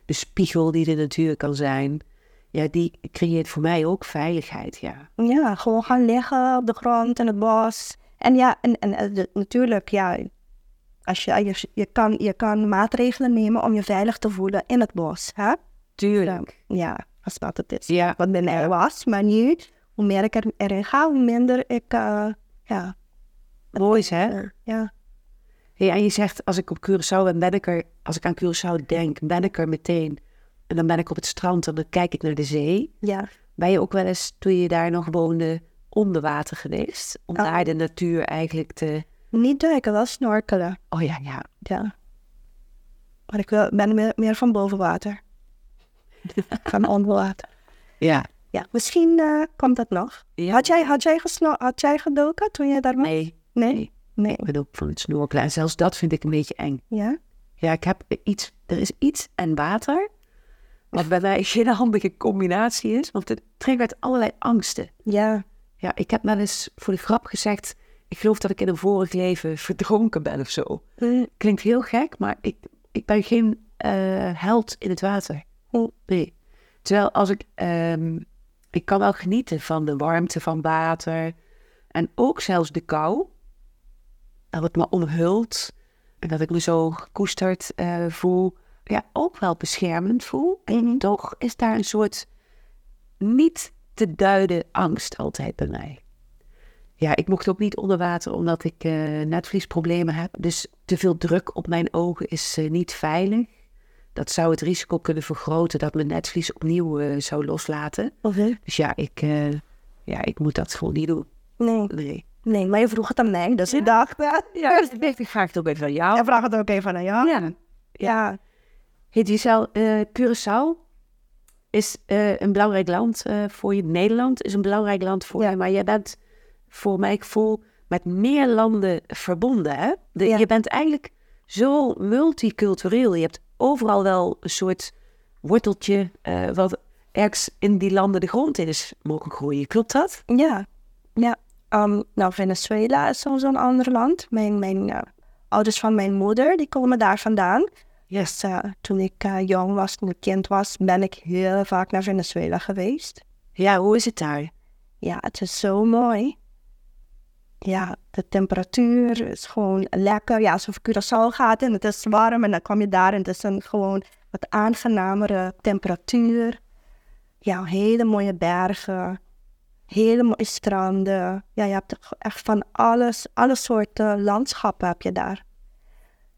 S1: de spiegel die de natuur kan zijn. Ja, die creëert voor mij ook veiligheid, ja.
S2: Ja, gewoon gaan liggen op de grond in het bos. En ja, en, en, eh, natuurlijk, ja, als je, je, je, kan, je kan maatregelen nemen om je veilig te voelen in het bos. Hè?
S1: Tuurlijk.
S2: Ja, als wat het is.
S1: Ja.
S2: Wat bij mij was. Maar nu, hoe meer ik er, erin ga, hoe minder ik, eh, ja,
S1: Mooi is, hè?
S2: ja.
S1: Hey, en je zegt, als ik op Curaçao ben, ben ik er... Als ik aan Curaçao denk, ben ik er meteen. En dan ben ik op het strand en dan kijk ik naar de zee.
S2: ja.
S1: Ben je ook wel eens, toen je daar nog woonde, onder water geweest? Om
S2: Ja.
S1: daar de natuur eigenlijk te...
S2: Niet duiken, wel snorkelen.
S1: Oh ja, ja.
S2: Ja. Maar ik wil, ben meer, meer van boven water. van onder water.
S1: Ja.
S2: Ja, misschien eh, komt dat nog.
S1: Ja.
S2: Had, jij, had, jij had jij gedoken toen je daar was?
S1: Nee,
S2: Nee?
S1: nee.
S2: Nee.
S1: ik ben ook van het snorkelen. En zelfs dat vind ik een beetje eng.
S2: Ja?
S1: Ja, ik heb iets, er is iets en water, wat bij mij geen handige combinatie is, want het triggert allerlei angsten.
S2: Ja.
S1: Ja, ik heb wel eens voor de grap gezegd, ik geloof dat ik in een vorig leven verdronken ben of zo.
S2: Hm.
S1: Klinkt heel gek, maar ik, ik ben geen eh, held in het water.
S2: Hm.
S1: Nee. Terwijl als ik, ehm, ik kan wel genieten van de warmte van water en ook zelfs de kou. Dat het me omhult en dat ik me zo gekoesterd eh, voel. Ja, ook wel beschermend voel. En toch is daar een soort niet te duiden angst altijd bij mij. Ja, ik mocht ook niet onder water omdat ik eh, netvliesproblemen heb. Dus te veel druk op mijn ogen is eh, niet veilig. Dat zou het risico kunnen vergroten dat mijn netvlies opnieuw eh, zou loslaten. Dus ja, ik, ja, ik moet dat gewoon niet doen.
S2: Nee.
S1: Nee.
S2: Nee, maar je vroeg het aan mij, dus ik dacht... Ja,
S1: Ja, dus ik vraag het ook even aan jou.
S2: ja. vraag het ook even aan jou.
S1: Ja.
S2: Ja.
S1: Hey Giselle, eh Curaçao is eh, een belangrijk land eh, voor je. Nederland is een belangrijk land voor
S2: Ja.
S1: je. Maar jij bent voor mijn gevoel met meer landen verbonden. Hè? De-
S2: Ja.
S1: Je bent eigenlijk zo multicultureel. Je hebt overal wel een soort worteltje eh, wat ergens in die landen de grond in is mogen groeien. Klopt dat?
S2: Ja. Ja. Ehm, nou, Venezuela is zo'n ander land. Mijn, mijn ouders van mijn moeder, die komen daar vandaan. Eh, toen ik eh, jong was, toen ik kind was, ben ik heel vaak naar Venezuela geweest.
S1: Ja, hoe is het daar?
S2: Ja, het is zo mooi. Ja, de temperatuur is gewoon lekker. Ja, alsof Curaçao gaat en het is warm en dan kom je daar en het is een gewoon wat aangenamere temperatuur. Ja, hele mooie bergen, hele mooie stranden. Ja, je hebt echt van alles, alle soorten landschappen heb je daar.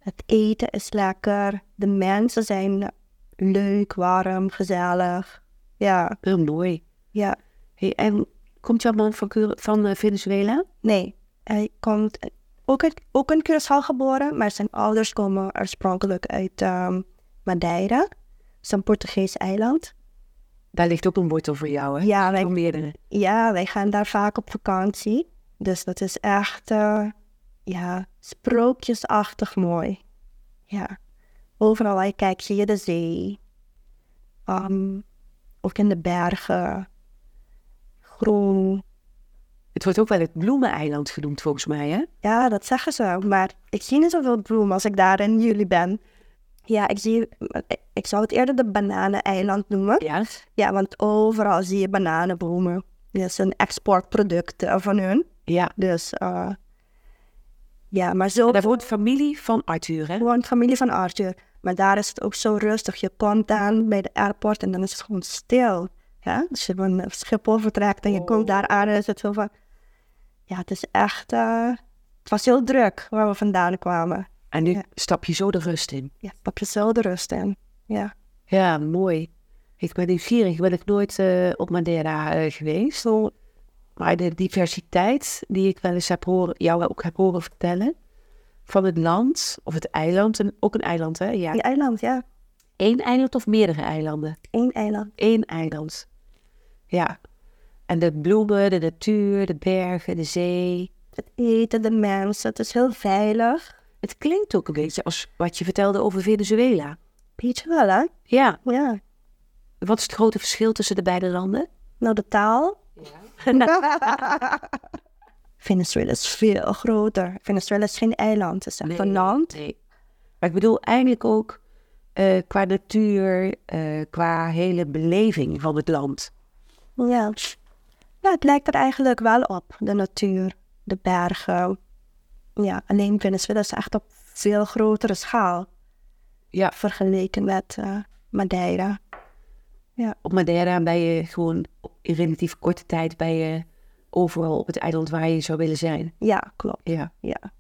S2: Het eten is lekker, de mensen zijn leuk, warm, gezellig. Ja,
S1: Heel mooi.
S2: ja.
S1: Hey, en komt jouw man van, van eh, Venezuela?
S2: Nee, hij komt ook, uit, ook in Curaçao geboren, maar zijn ouders komen oorspronkelijk uit ehm, Madeira. Dat is een Portugees eiland.
S1: Daar ligt ook een wortel voor jou, hè?
S2: Ja wij,
S1: meerdere.
S2: ja, wij gaan daar vaak op vakantie. Dus dat is echt, eh, ja, sprookjesachtig mooi. Ja, overal waar je kijkt zie je de zee. Ehm, ook in de bergen. Groen.
S1: Het wordt ook wel het bloemeneiland genoemd, volgens mij, hè?
S2: Ja, dat zeggen ze. Maar ik zie niet zoveel bloemen als ik daar in juli ben. Ja, ik zie... Ik zou het eerder de bananeneiland noemen.
S1: Ja.
S2: Ja, want overal zie je bananenbomen. Dat is een exportproduct van hun.
S1: Ja.
S2: Dus... eh, ja, maar zo...
S1: Daar woont familie van Arthur, hè?
S2: Familie van Arthur. Maar daar is het ook zo rustig. Je komt aan bij de airport en dan is het gewoon stil. Ja? Dus je van Schiphol vertrekt en je komt daar aan en is het zo van... Ja, het is echt... eh, het was heel druk waar we vandaan kwamen.
S1: En nu
S2: Ja.
S1: stap je zo de rust in.
S2: Ja, stap je zo de rust in. Ja.
S1: Ja, mooi. Ik ben nieuwsgierig. Ben ik nooit eh, op Madeira eh, geweest. Maar de diversiteit die ik wel eens heb horen, jou ook heb horen vertellen... van het land, of het eiland, en ook een eiland, hè? Ja.
S2: Een eiland, ja.
S1: Eén eiland of meerdere eilanden?
S2: Eén eiland.
S1: Eén eiland. Ja. En de bloemen, de natuur, de bergen, de zee.
S2: Het eten, de mensen, het is heel veilig.
S1: Het klinkt ook een beetje als wat je vertelde over Venezuela.
S2: Weet je wel, hè?
S1: Ja.
S2: Ja.
S1: Wat is het grote verschil tussen de beide landen?
S2: Nou, de taal. Venezuela is veel groter. Venezuela is geen eiland, het is echt een land.
S1: Nee. Maar ik bedoel eigenlijk ook eh, qua natuur, eh, qua hele beleving van het land.
S2: Ja. ja, het lijkt er eigenlijk wel op, de natuur, de bergen. Ja, alleen Venezuela is echt op veel grotere schaal
S1: Ja.
S2: vergeleken met eh, Madeira. Ja.
S1: Op Madeira ben je gewoon in relatief korte tijd ben je overal op het eiland waar je zou willen zijn.
S2: Ja, klopt.
S1: Ja.
S2: Ja.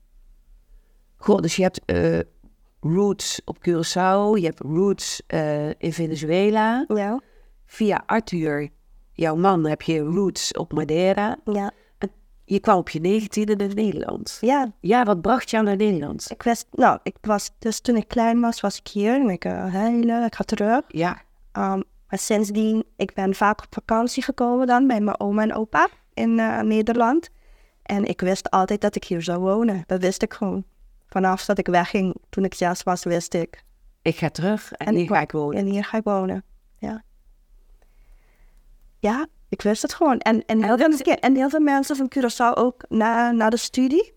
S1: Goh, dus je hebt eh, roots op Curaçao, je hebt roots eh, in Venezuela.
S2: Ja.
S1: Via Arthur, jouw man, heb je roots op Madeira.
S2: Ja.
S1: Je kwam op je negentiende naar Nederland.
S2: Ja,
S1: Ja, wat bracht jou naar Nederland?
S2: ik wist, nou, ik was, dus toen ik klein was, was ik hier en ik uh, hele, ik ga terug.
S1: Ja,
S2: Um, maar sindsdien, ik ben vaak op vakantie gekomen dan bij mijn oma en opa in eh, Nederland. En ik wist altijd dat ik hier zou wonen. Dat wist ik gewoon. Vanaf dat ik wegging, toen ik zes was, wist ik.
S1: ik ga terug en,
S2: En
S1: hier
S2: ik
S1: ga ik wonen.
S2: En hier ga ik wonen. Ja. Ja, ik wist het gewoon. En, en, heel, veel, en heel veel mensen van Curaçao ook na, na de studie.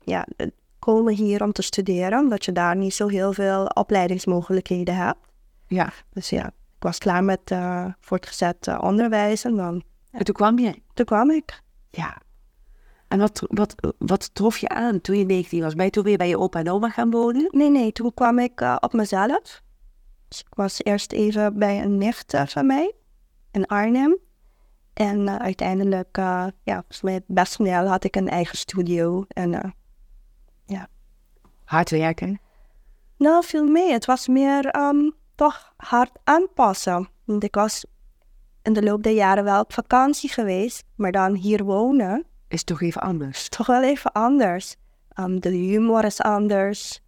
S2: Ja, eh, komen hier om te studeren. Omdat je daar niet zo heel veel opleidingsmogelijkheden hebt.
S1: Ja,
S2: Dus ja, ik was klaar met eh, voortgezet eh, onderwijs. En dan,
S1: en toen kwam je.
S2: toen kwam ik.
S1: Ja. En wat, wat, wat trof je aan toen je 19 was? Ben je toen weer bij je opa en oma gaan wonen?
S2: Nee, nee, toen kwam ik eh, op mezelf. Dus ik was eerst even bij een nicht van mij in Arnhem. En uiteindelijk, ja, volgens mij best snel had ik een eigen studio. En eh,
S1: Hard werken.
S2: nou, veel meer. Het was meer ehm, toch hard aanpassen. Want ik was in de loop der jaren wel op vakantie geweest. Maar dan hier wonen
S1: Is toch even anders.
S2: toch wel even anders. Ehm, de humor is anders.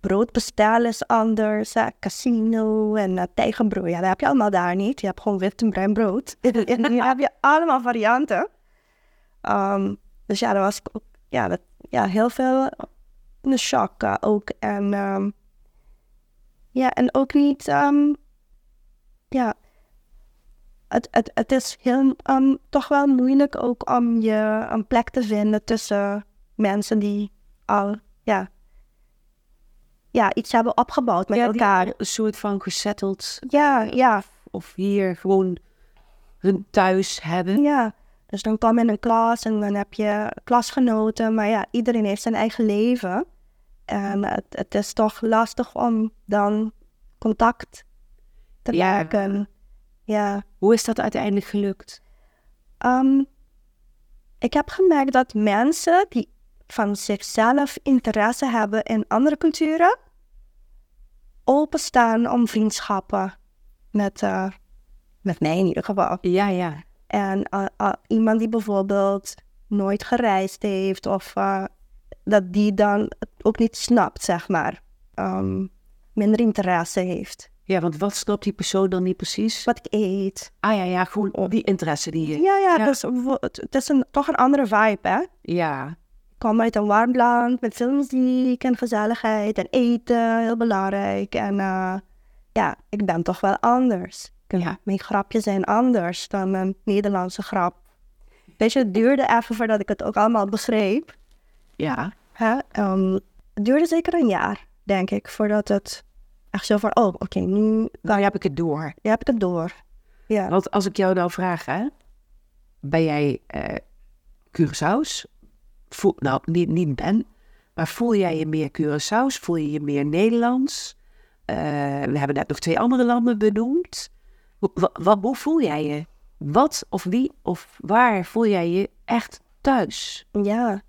S2: Brood bestellen is anders. casino en uh. Ja, dat heb je allemaal daar niet. Je hebt gewoon wit en bruin brood. en hier heb je allemaal varianten. Ehm, dus ja, dat was ook, ja, dat, ja, heel veel een shock eh, ook. En, ehm, ja, en ook niet... ehm, ja, het, het, het is heel, ehm, toch wel moeilijk ook om je een plek te vinden tussen mensen die al ja, ja, iets hebben opgebouwd met
S1: Ja,
S2: elkaar.
S1: Een soort van gesetteld
S2: Ja, ja,
S1: of hier gewoon hun thuis hebben.
S2: ja. Dus dan kom je in een klas en dan heb je klasgenoten. Maar ja, iedereen heeft zijn eigen leven. En het, het is toch lastig om dan contact te
S1: Ja.
S2: maken. Ja.
S1: Hoe is dat uiteindelijk gelukt?
S2: Ehm, ik heb gemerkt dat mensen die van zichzelf interesse hebben in andere culturen, openstaan om vriendschappen met, eh, met mij in ieder geval.
S1: Ja, ja.
S2: En eh, eh, iemand die bijvoorbeeld nooit gereisd heeft of dat die dan ook niet snapt, zeg maar, Ehm, minder interesse heeft.
S1: Ja, want wat snapt die persoon dan niet precies?
S2: Wat ik eet.
S1: Ah ja, ja, gewoon die interesse die je...
S2: Ja, ja,
S1: Ja.
S2: Dus, het, is een, toch een andere vibe, hè?
S1: Ja,
S2: Ik kom uit een warm land met veel muziek en gezelligheid en eten, heel belangrijk. En eh, ja, ik ben toch wel anders.
S1: Ja.
S2: Mijn grapjes zijn anders dan een Nederlandse grap. Weet je, het duurde even voordat ik het ook allemaal begreep.
S1: Ja.
S2: Hè? Ehm, het duurde zeker een jaar, denk ik, voordat het echt zo van, oh, oké, nu
S1: Nou heb ik het door.
S2: heb ik het door. Ja,
S1: Want als ik jou nou vraag, hè, ben jij eh Curaçao's? Voel, nou, niet, niet ben, maar voel jij je meer Curaçao's? Voel je je meer Nederlands? Eh, we hebben net nog twee andere landen benoemd. Hoe, wa- wa- hoe voel jij je? Wat of wie of waar voel jij je echt thuis?
S2: ja.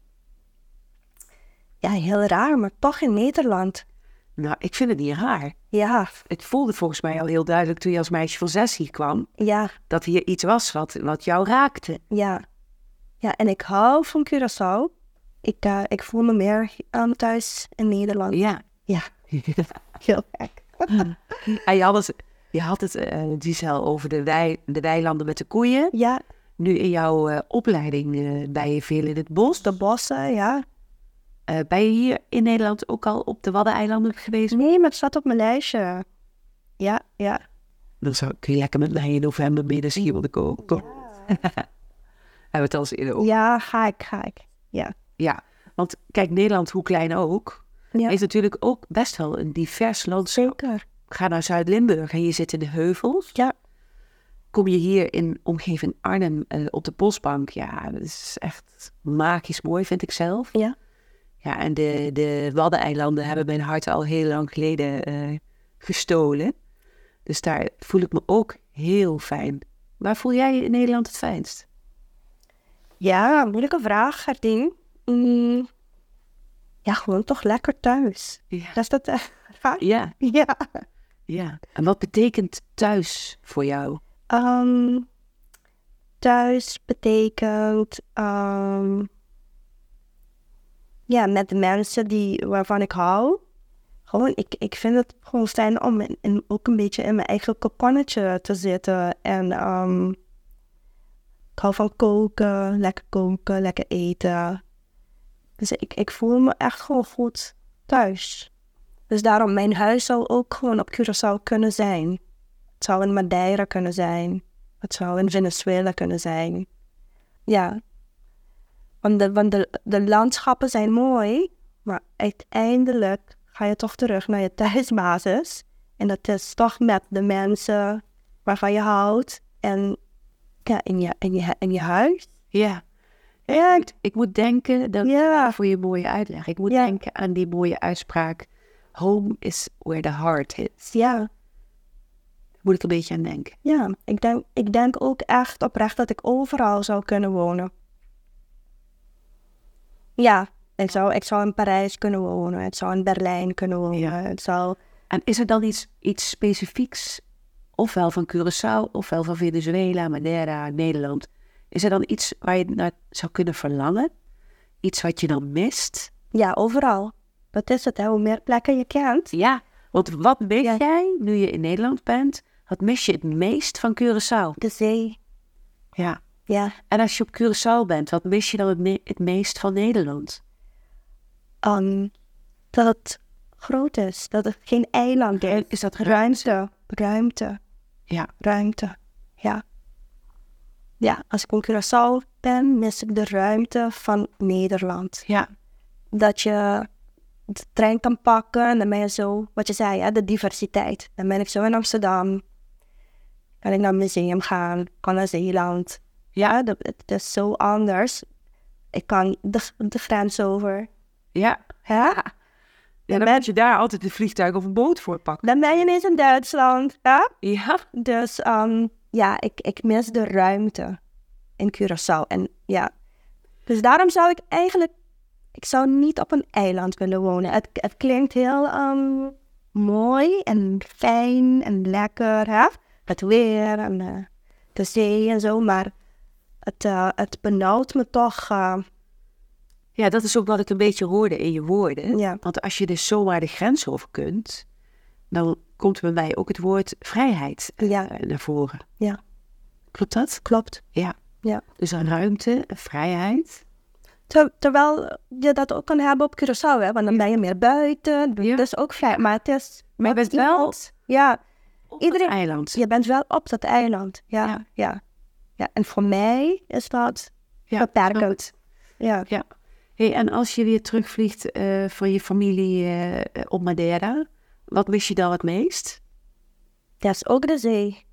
S2: Ja, heel raar, maar toch in Nederland.
S1: Nou, ik vind het niet raar.
S2: Ja,
S1: Het voelde volgens mij al heel duidelijk toen je als meisje van zes hier kwam,
S2: ja,
S1: dat hier iets was wat, wat jou raakte.
S2: Ja. Ja, en ik hou van Curaçao. Ik, eh, ik voel me meer aan thuis in Nederland.
S1: Ja.
S2: Ja, heel gek.
S1: En je had het, je had het Giselle, over de, wei, de weilanden met de koeien.
S2: Ja,
S1: Nu in jouw eh, opleiding ben je veel in het bos.
S2: de bossen, ja.
S1: Eh, ben je hier in Nederland ook al op de Waddeneilanden geweest?
S2: Nee, maar het staat op mijn lijstje. Ja, ja.
S1: Dan zou, kun je lekker met mij in november midden skiën willen komen. Kom. Hebben we het al eens over.
S2: Ja, ga ik, ga ik. Ja.
S1: Ja, want kijk, Nederland, hoe klein ook,
S2: Ja,
S1: is natuurlijk ook best wel een divers landschap.
S2: zeker.
S1: Ga naar Zuid-Limburg en je zit in de heuvels.
S2: Ja,
S1: Kom je hier in omgeving Arnhem eh, op de Bosbank, ja, dat is echt magisch mooi, vind ik zelf.
S2: ja.
S1: Ja, en de, de Waddeneilanden hebben mijn hart al heel lang geleden eh, gestolen. Dus daar voel ik me ook heel fijn. Waar voel jij je in Nederland het fijnst?
S2: Ja, moeilijke vraag, Gerdien. Mm, ja, gewoon toch lekker thuis.
S1: Ja.
S2: Dat is dat eh, raar?
S1: Ja,
S2: Ja.
S1: ja. En wat betekent thuis voor jou?
S2: Ehm, thuis betekent ehm, ja, met de mensen die, waarvan ik hou. Gewoon, ik, ik vind het gewoon fijn om in, ook een beetje in mijn eigen kokonnetje te zitten. En ehm, ik hou van koken, lekker koken, lekker eten. Dus ik, ik voel me echt gewoon goed thuis. Dus daarom, mijn huis zou ook gewoon op Curaçao kunnen zijn. Het zou in Madeira kunnen zijn. Het zou in Venezuela kunnen zijn. Ja. Want de, want de, de landschappen zijn mooi, maar uiteindelijk ga je toch terug naar je thuisbasis. En dat is toch met de mensen waarvan je houdt en ja, in, je, in, je, in je huis.
S1: Ja.
S2: Ja,
S1: Ik, ik moet denken, dat
S2: Ja.
S1: voor je mooie uitleg. Ik moet
S2: Ja.
S1: denken aan die mooie uitspraak. Home is where the heart is.
S2: ja,
S1: moet ik een beetje aan denken.
S2: ja. Ik, denk, ik denk ook echt oprecht dat ik overal zou kunnen wonen. Ja, ik zou, ik zou in Parijs kunnen wonen. Ik zou in Berlijn kunnen wonen.
S1: Ja.
S2: Het zou...
S1: En is er dan iets, iets specifieks, ofwel van Curaçao, ofwel van Venezuela, Madeira, Nederland? Is er dan iets waar je naar zou kunnen verlangen? Iets wat je dan mist?
S2: Ja, overal. Dat is het, hè. Hoe meer plekken je kent.
S1: Ja, want wat mis
S2: Ja.
S1: jij nu je in Nederland bent? Wat mis je het meest van Curaçao?
S2: De zee.
S1: Ja.
S2: Ja.
S1: En als je op Curaçao bent, wat mis je dan het, me- het meest van Nederland?
S2: Um, dat het groot is. Dat het geen eiland is.
S1: Is dat
S2: Ruimte. Ruimte.
S1: Ja.
S2: Ruimte. Ja. Ja, als ik in Curaçao ben, mis ik de ruimte van Nederland.
S1: Ja.
S2: Dat je de trein kan pakken en dan ben je zo, wat je zei, hè, de diversiteit. Dan ben ik zo in Amsterdam. Kan ik naar een museum gaan, kan naar Zeeland. Ja, dat, het is zo anders. Ik kan de, de grens over.
S1: Ja.
S2: Hè?
S1: Ja, dan moet je daar altijd een vliegtuig of een boot voor pakken.
S2: Dan ben je ineens in Duitsland. Hè?
S1: Ja.
S2: Dus ehm, ja, ik, ik mis de ruimte in Curaçao. En ja, dus daarom zou ik eigenlijk, ik zou niet op een eiland willen wonen. Het, het klinkt heel ehm, mooi en fijn en lekker, hè? Het weer en eh, de zee en zo, maar het, eh, het benauwt me toch. eh,
S1: Ja, dat is ook wat ik een beetje hoorde in je woorden.
S2: Ja.
S1: Want als je dus zomaar de grens over kunt, dan komt bij mij ook het woord vrijheid eh,
S2: Ja.
S1: naar voren.
S2: Ja.
S1: Klopt dat?
S2: klopt.
S1: Ja.
S2: Ja.
S1: Dus een ruimte, een vrijheid.
S2: Ter- terwijl je dat ook kan hebben op Curaçao, hè? want dan ben je meer buiten.
S1: Ja.
S2: Dat is ook fijn, maar het is...
S1: Maar je bent wel
S2: Ja,
S1: Op
S2: Iedereen-
S1: eiland.
S2: je bent wel op dat eiland. Ja,
S1: Ja.
S2: Ja. En voor mij is dat
S1: Ja,
S2: beperkend. Ja.
S1: Ja. Hey, en als je weer terugvliegt eh, van je familie eh, op Madeira, wat mis je dan het meest?
S2: Dat is ook de zee.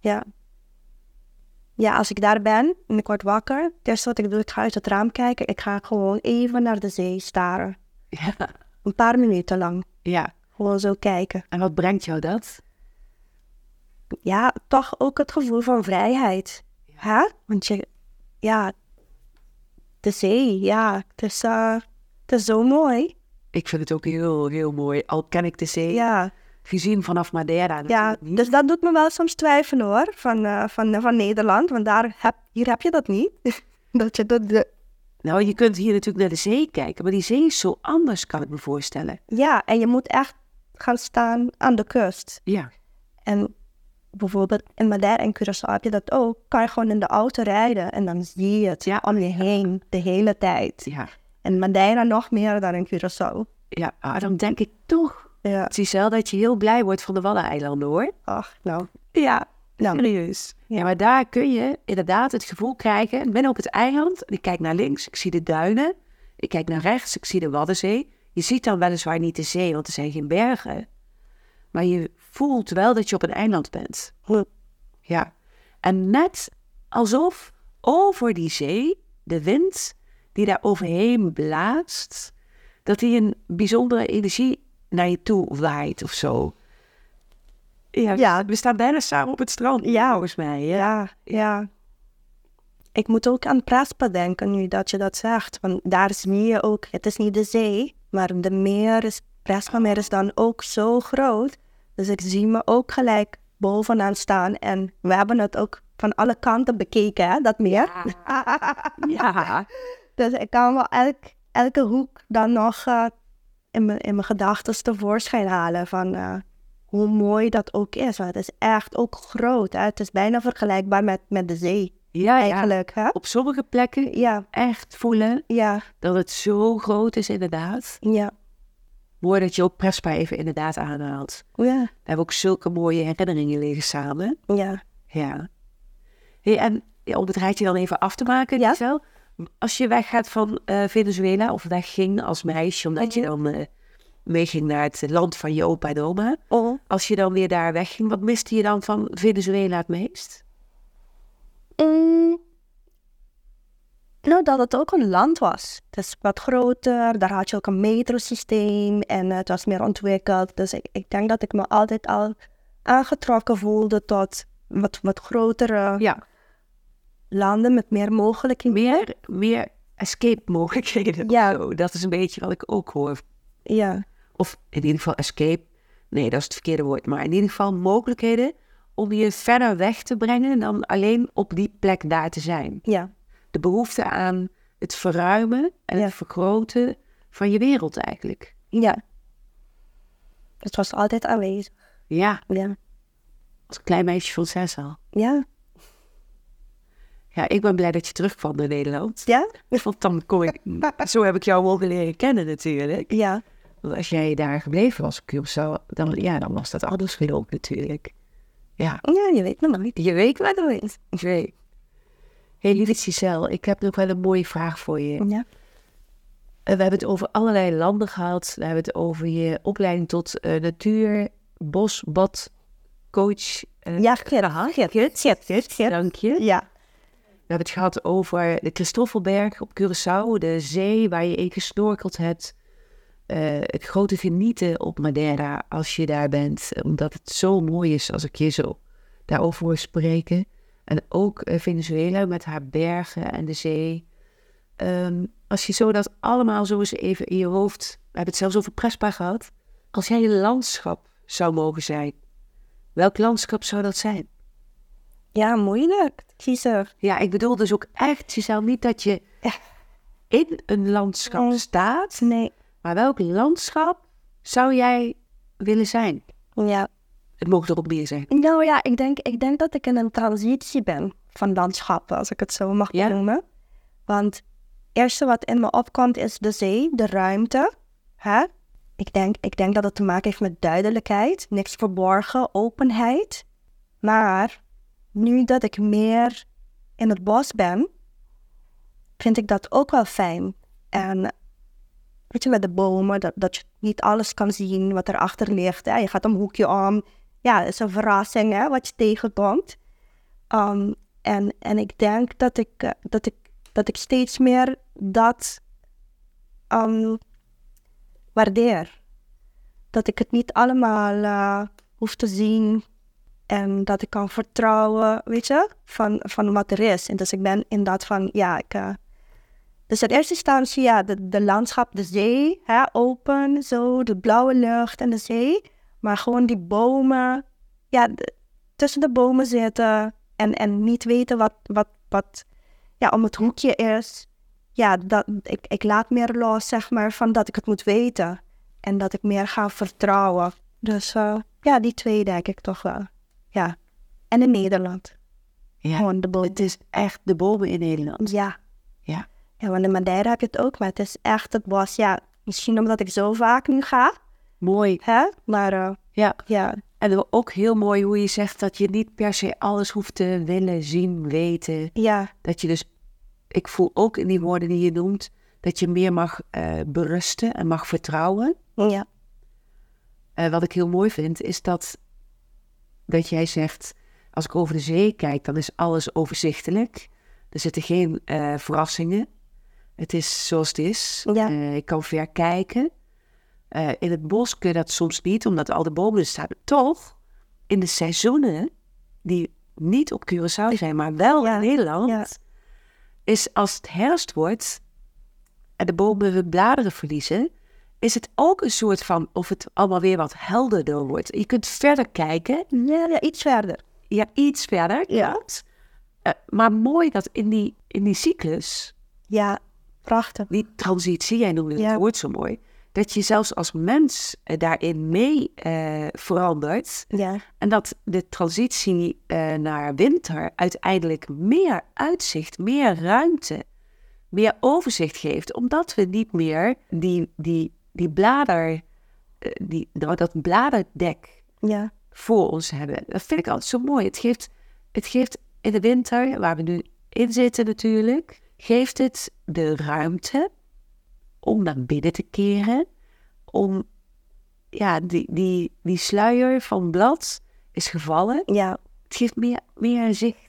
S2: Ja. Ja, als ik daar ben en ik word wakker, het eerste wat ik doe, ik ga uit het raam kijken. Ik ga gewoon even naar de zee staren.
S1: Ja.
S2: Een paar minuten lang.
S1: ja.
S2: Gewoon zo kijken.
S1: En wat brengt jou dat?
S2: Ja, toch ook het gevoel van vrijheid. Hè? Want je, ja, de zee, ja, het is, eh, het is zo mooi.
S1: Ik vind het ook heel, heel mooi. Al ken ik de zee,
S2: Ja,
S1: gezien vanaf Madeira.
S2: ja dus dat doet me wel soms twijfelen hoor, van, eh, van, van Nederland. Want daar heb, hier heb je dat niet. dat je dat, de,
S1: Nou, je kunt hier natuurlijk naar de zee kijken, maar die zee is zo anders, kan ik me voorstellen.
S2: ja, en je moet echt gaan staan aan de kust.
S1: Ja,
S2: En bijvoorbeeld in Madeira en Curaçao heb je dat ook. Kan je gewoon in de auto rijden en dan zie je het
S1: Ja.
S2: om je heen de hele tijd.
S1: ja,
S2: En Madeira nog meer dan in Curaçao.
S1: ja. Ah, dan denk ik toch,
S2: Ja.
S1: Giselle, dat je heel blij wordt van de Waddeneilanden, hoor.
S2: Ach, nou.
S1: Ja,
S2: Nou,
S1: serieus. Ja, maar daar kun je inderdaad het gevoel krijgen. Ik ben op het eiland en ik kijk naar links, ik zie de duinen. Ik kijk naar rechts, ik zie de Waddenzee. Je ziet dan weliswaar niet de zee, want er zijn geen bergen. Maar je voelt wel dat je op een eiland bent. Ja. En net alsof over die zee, de wind die daar overheen blaast, dat die een bijzondere energie naar je toe waait of zo. Ja,
S2: Ja.
S1: we staan bijna samen op het strand.
S2: Ja.
S1: volgens mij. Ja.
S2: Ja, ja. Ik moet ook aan Prespa denken nu dat je dat zegt. Want daar zie je ook, het is niet de zee, maar de meer is, Prespa meer is dan ook zo groot. Dus ik zie me ook gelijk bovenaan staan. En we hebben het ook van alle kanten bekeken, hè, dat meer.
S1: Ja.
S2: Dus ik kan wel elk, elke hoek dan nog eh, in mijn, in mijn gedachten tevoorschijn halen van eh, hoe mooi dat ook is. Want het is echt ook groot. Hè? Het is bijna vergelijkbaar met, met de zee
S1: Ja, ja.
S2: eigenlijk. Hè?
S1: Op sommige plekken
S2: Ja,
S1: echt voelen
S2: ja,
S1: dat het zo groot is inderdaad.
S2: ja,
S1: Mooi dat je ook Prespa even inderdaad aanhaalt.
S2: ja,
S1: Daar hebben we ook zulke mooie herinneringen liggen samen.
S2: ja.
S1: Ja. Hey, en ja, om het rijtje dan even af te maken,
S2: Ja.
S1: Giselle. Als je weggaat van eh, Venezuela of wegging als meisje, omdat je
S2: Mhm.
S1: dan eh, meeging naar het land van je opa en oma.
S2: Oh.
S1: Als je dan weer daar wegging, wat miste je dan van Venezuela het meest?
S2: Mm. Nou, dat het ook een land was. Het is wat groter, daar had je ook een metrosysteem en het was meer ontwikkeld. Dus ik, ik denk dat ik me altijd al aangetrokken voelde tot wat, wat grotere
S1: Ja,
S2: landen met meer mogelijkheden.
S1: meer, meer escape mogelijkheden.
S2: Ja.
S1: Zo, dat is een beetje wat ik ook hoor.
S2: Ja,
S1: Of in ieder geval escape. Nee, dat is het verkeerde woord. Maar in ieder geval mogelijkheden om je verder weg te brengen dan alleen op die plek daar te zijn.
S2: ja,
S1: De behoefte aan het verruimen en
S2: Ja.
S1: het vergroten van je wereld eigenlijk.
S2: ja. Het was altijd aanwezig.
S1: Ja,
S2: Ja,
S1: als klein meisje van zes al.
S2: ja,
S1: Ja, ik ben blij dat je terugkwam naar Nederland.
S2: ja,
S1: Want dan kon ik... Zo heb ik jou mogen leren kennen natuurlijk.
S2: ja,
S1: Want als jij daar gebleven was op Curaçao, dan, ja, dan was dat anders gelopen natuurlijk. Ja,
S2: ja, je weet nog niet.
S1: je weet wat er is. Hey, lieve Giselle, ik heb nog wel een mooie vraag voor je.
S2: Ja,
S1: Eh, we hebben het over allerlei landen gehad. We hebben het over je opleiding tot eh, natuur, bos, bad, coach. eh,
S2: ja, Gerard.
S1: Dank je.
S2: Ja,
S1: We hebben het gehad over de Christoffelberg op Curaçao, de zee waar je in gesnorkeld hebt. Het grote genieten op Madeira als je daar bent, omdat het zo mooi is als ik je zo daarover hoor spreken. En ook eh, Venezuela met haar bergen en de zee. Ehm, als je zo dat allemaal zo eens even in je hoofd, we hebben het zelfs over Prespa gehad. Als jij een landschap zou mogen zijn, welk landschap zou dat zijn?
S2: ja, moeilijk. Kiezer.
S1: Ja, ik bedoel dus ook echt, Giselle, niet dat je in een landschap staat,
S2: Nee,
S1: maar welk landschap zou jij willen zijn?
S2: ja.
S1: Het mogen er ook meer zijn.
S2: Nou ja, ik denk, ik denk dat ik in een transitie ben van landschappen, als ik het zo mag
S1: Ja?
S2: noemen. Want het eerste wat in me opkomt is de zee, de ruimte. Hè? Ik, denk, ik denk dat het te maken heeft met duidelijkheid, niks verborgen, openheid. Maar nu dat ik meer in het bos ben, vind ik dat ook wel fijn. En weet je, met de bomen, dat, dat je niet alles kan zien wat erachter ligt. Hè? Je gaat een hoekje om. Ja, is een verrassing hè, wat je tegenkomt. Um, en, en ik denk dat ik, eh, dat, ik, dat ik steeds meer dat um, waardeer. Dat ik het niet allemaal eh, hoef te zien en dat ik kan vertrouwen, weet je, van, van wat er is. En dus ik ben inderdaad van, ja, ik... eh, dus in eerste instantie, ja, de, de landschap, de zee, hè, open, zo, de blauwe lucht en de zee. Maar gewoon die bomen, ja, tussen de bomen zitten en, en niet weten wat, wat, wat ja, om het hoekje is. Ja, dat, ik, ik laat meer los, zeg maar, van dat ik het moet weten. En dat ik meer ga vertrouwen. Dus eh, ja, die twee denk ik toch wel. Ja. En in Nederland.
S1: Ja.
S2: Gewoon de bomen.
S1: Het is echt de bomen in Nederland.
S2: Ja.
S1: Ja.
S2: Ja, want in Madeira heb je het ook, maar het is echt het bos. Ja, misschien omdat ik zo vaak nu ga,
S1: Mooi.
S2: hè? Maar eh,
S1: Ja.
S2: ja,
S1: En ook heel mooi hoe je zegt dat je niet per se alles hoeft te willen zien, weten.
S2: ja,
S1: Dat je dus, ik voel ook in die woorden die je noemt, dat je meer mag eh, berusten en mag vertrouwen.
S2: ja,
S1: Eh, wat ik heel mooi vind, is dat, dat jij zegt, als ik over de zee kijk, dan is alles overzichtelijk. Er zitten geen verrassingen. Het is zoals het is.
S2: Ja.
S1: Ik kan ver kijken. Eh, in het bos kun je dat soms niet, omdat al de bomen er staan. Toch in de seizoenen, die niet op Curaçao zijn, maar wel
S2: Ja,
S1: in Nederland,
S2: ja.
S1: is als het herfst wordt en de bomen hun bladeren verliezen, is het ook een soort van of het allemaal weer wat helderder wordt. Je kunt verder kijken,
S2: Ja, iets verder.
S1: ja, iets verder,
S2: Ja.
S1: Eh, maar mooi dat in die, in die cyclus,
S2: Ja, prachtig.
S1: die transitie, jij noemde het woord zo mooi, dat je zelfs als mens eh, daarin mee eh, verandert.
S2: Ja,
S1: En dat de transitie eh, naar winter uiteindelijk meer uitzicht, meer ruimte, meer overzicht geeft. Omdat we niet meer die, die, die blader, die, nou, dat bladerdek
S2: ja,
S1: voor ons hebben. Dat vind ik altijd zo mooi. Het geeft, het geeft in de winter, waar we nu in zitten natuurlijk, geeft het de ruimte om naar binnen te keren. Om, ja, die, die, die sluier van blad is gevallen.
S2: ja,
S1: Het geeft meer, meer zicht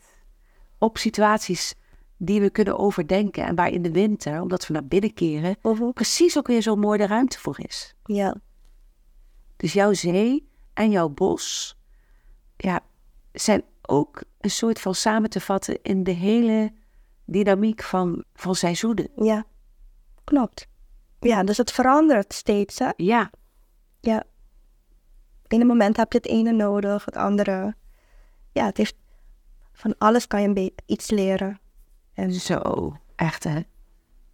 S1: op situaties die we kunnen overdenken. En waar in de winter, omdat we naar binnen keren,
S2: Mhm.
S1: precies ook weer zo mooi de ruimte voor is.
S2: ja,
S1: Dus jouw zee en jouw bos ja, zijn ook een soort van samen te vatten in de hele dynamiek van, van seizoenen.
S2: ja. Klopt. Ja, dus het verandert steeds, hè?
S1: Ja,
S2: Ja. In een moment heb je het ene nodig, het andere. Ja, het heeft... Van alles kan je een beetje iets leren. En
S1: zo. Echt hè?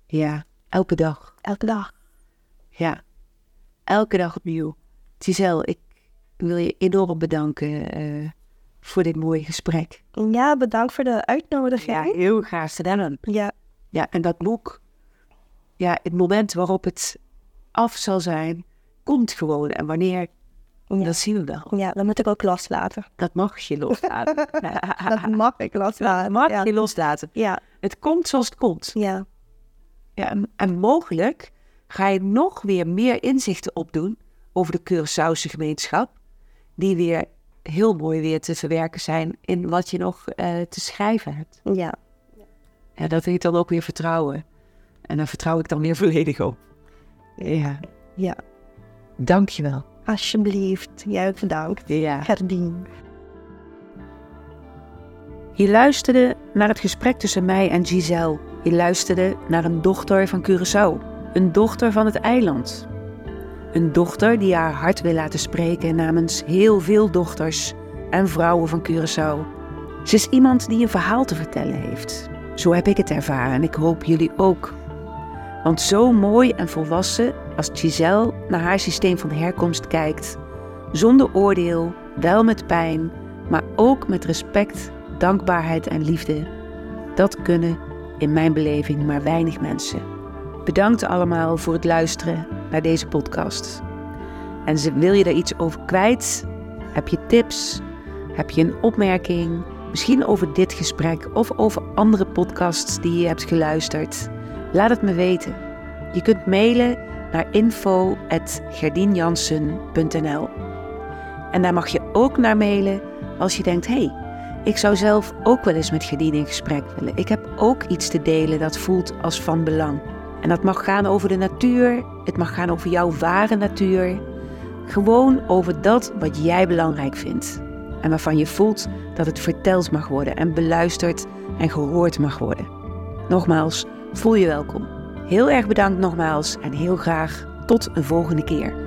S1: Ja, elke dag.
S2: elke dag.
S1: Ja, elke dag opnieuw. Giselle, ik wil je enorm bedanken eh, voor dit mooie gesprek.
S2: Ja, bedankt voor de uitnodiging.
S1: Ja, heel graag gedaan.
S2: Ja,
S1: Ja, en dat boek, ja, het moment waarop het af zal zijn, komt gewoon. En wanneer,
S2: Ja.
S1: dat zien we wel.
S2: ja, dat moet ik ook loslaten.
S1: Dat mag je loslaten.
S2: Dat mag ik loslaten.
S1: Dat mag
S2: ja.
S1: je loslaten.
S2: Ja,
S1: Het komt zoals het komt.
S2: ja,
S1: Ja, en, en mogelijk ga je nog weer meer inzichten opdoen over de Curaçaose gemeenschap. Die weer heel mooi weer te verwerken zijn in wat je nog eh, te schrijven hebt.
S2: ja.
S1: Ja, dat heet dan ook weer vertrouwen. En daar vertrouw ik dan weer volledig op. Ja,
S2: Ja,
S1: dankjewel.
S2: alsjeblieft. Jij ook bedankt.
S1: Ja.
S2: Gerdien.
S1: Je luisterde naar het gesprek tussen mij en Giselle. Je luisterde naar een dochter van Curaçao. Een dochter van het eiland. Een dochter die haar hart wil laten spreken namens heel veel dochters en vrouwen van Curaçao. Ze is iemand die een verhaal te vertellen heeft. Zo heb ik het ervaren en ik hoop jullie ook. Want zo mooi en volwassen als Giselle naar haar systeem van herkomst kijkt, zonder oordeel, wel met pijn, maar ook met respect, dankbaarheid en liefde, dat kunnen in mijn beleving maar weinig mensen. Bedankt allemaal voor het luisteren naar deze podcast. En wil je er iets over kwijt? Heb je tips? Heb je een opmerking? Misschien over dit gesprek of over andere podcasts die je hebt geluisterd? Laat het me weten. Je kunt mailen naar info.gerdinjansen.nl En daar mag je ook naar mailen als je denkt... hey, ik zou zelf ook wel eens met Gerdien in gesprek willen. Ik heb ook iets te delen dat voelt als van belang. En dat mag gaan over de natuur, het mag gaan over jouw ware natuur. Gewoon over dat wat jij belangrijk vindt. En waarvan je voelt dat het verteld mag worden en beluisterd en gehoord mag worden. Nogmaals, voel je welkom. Heel erg bedankt nogmaals en heel graag tot een volgende keer.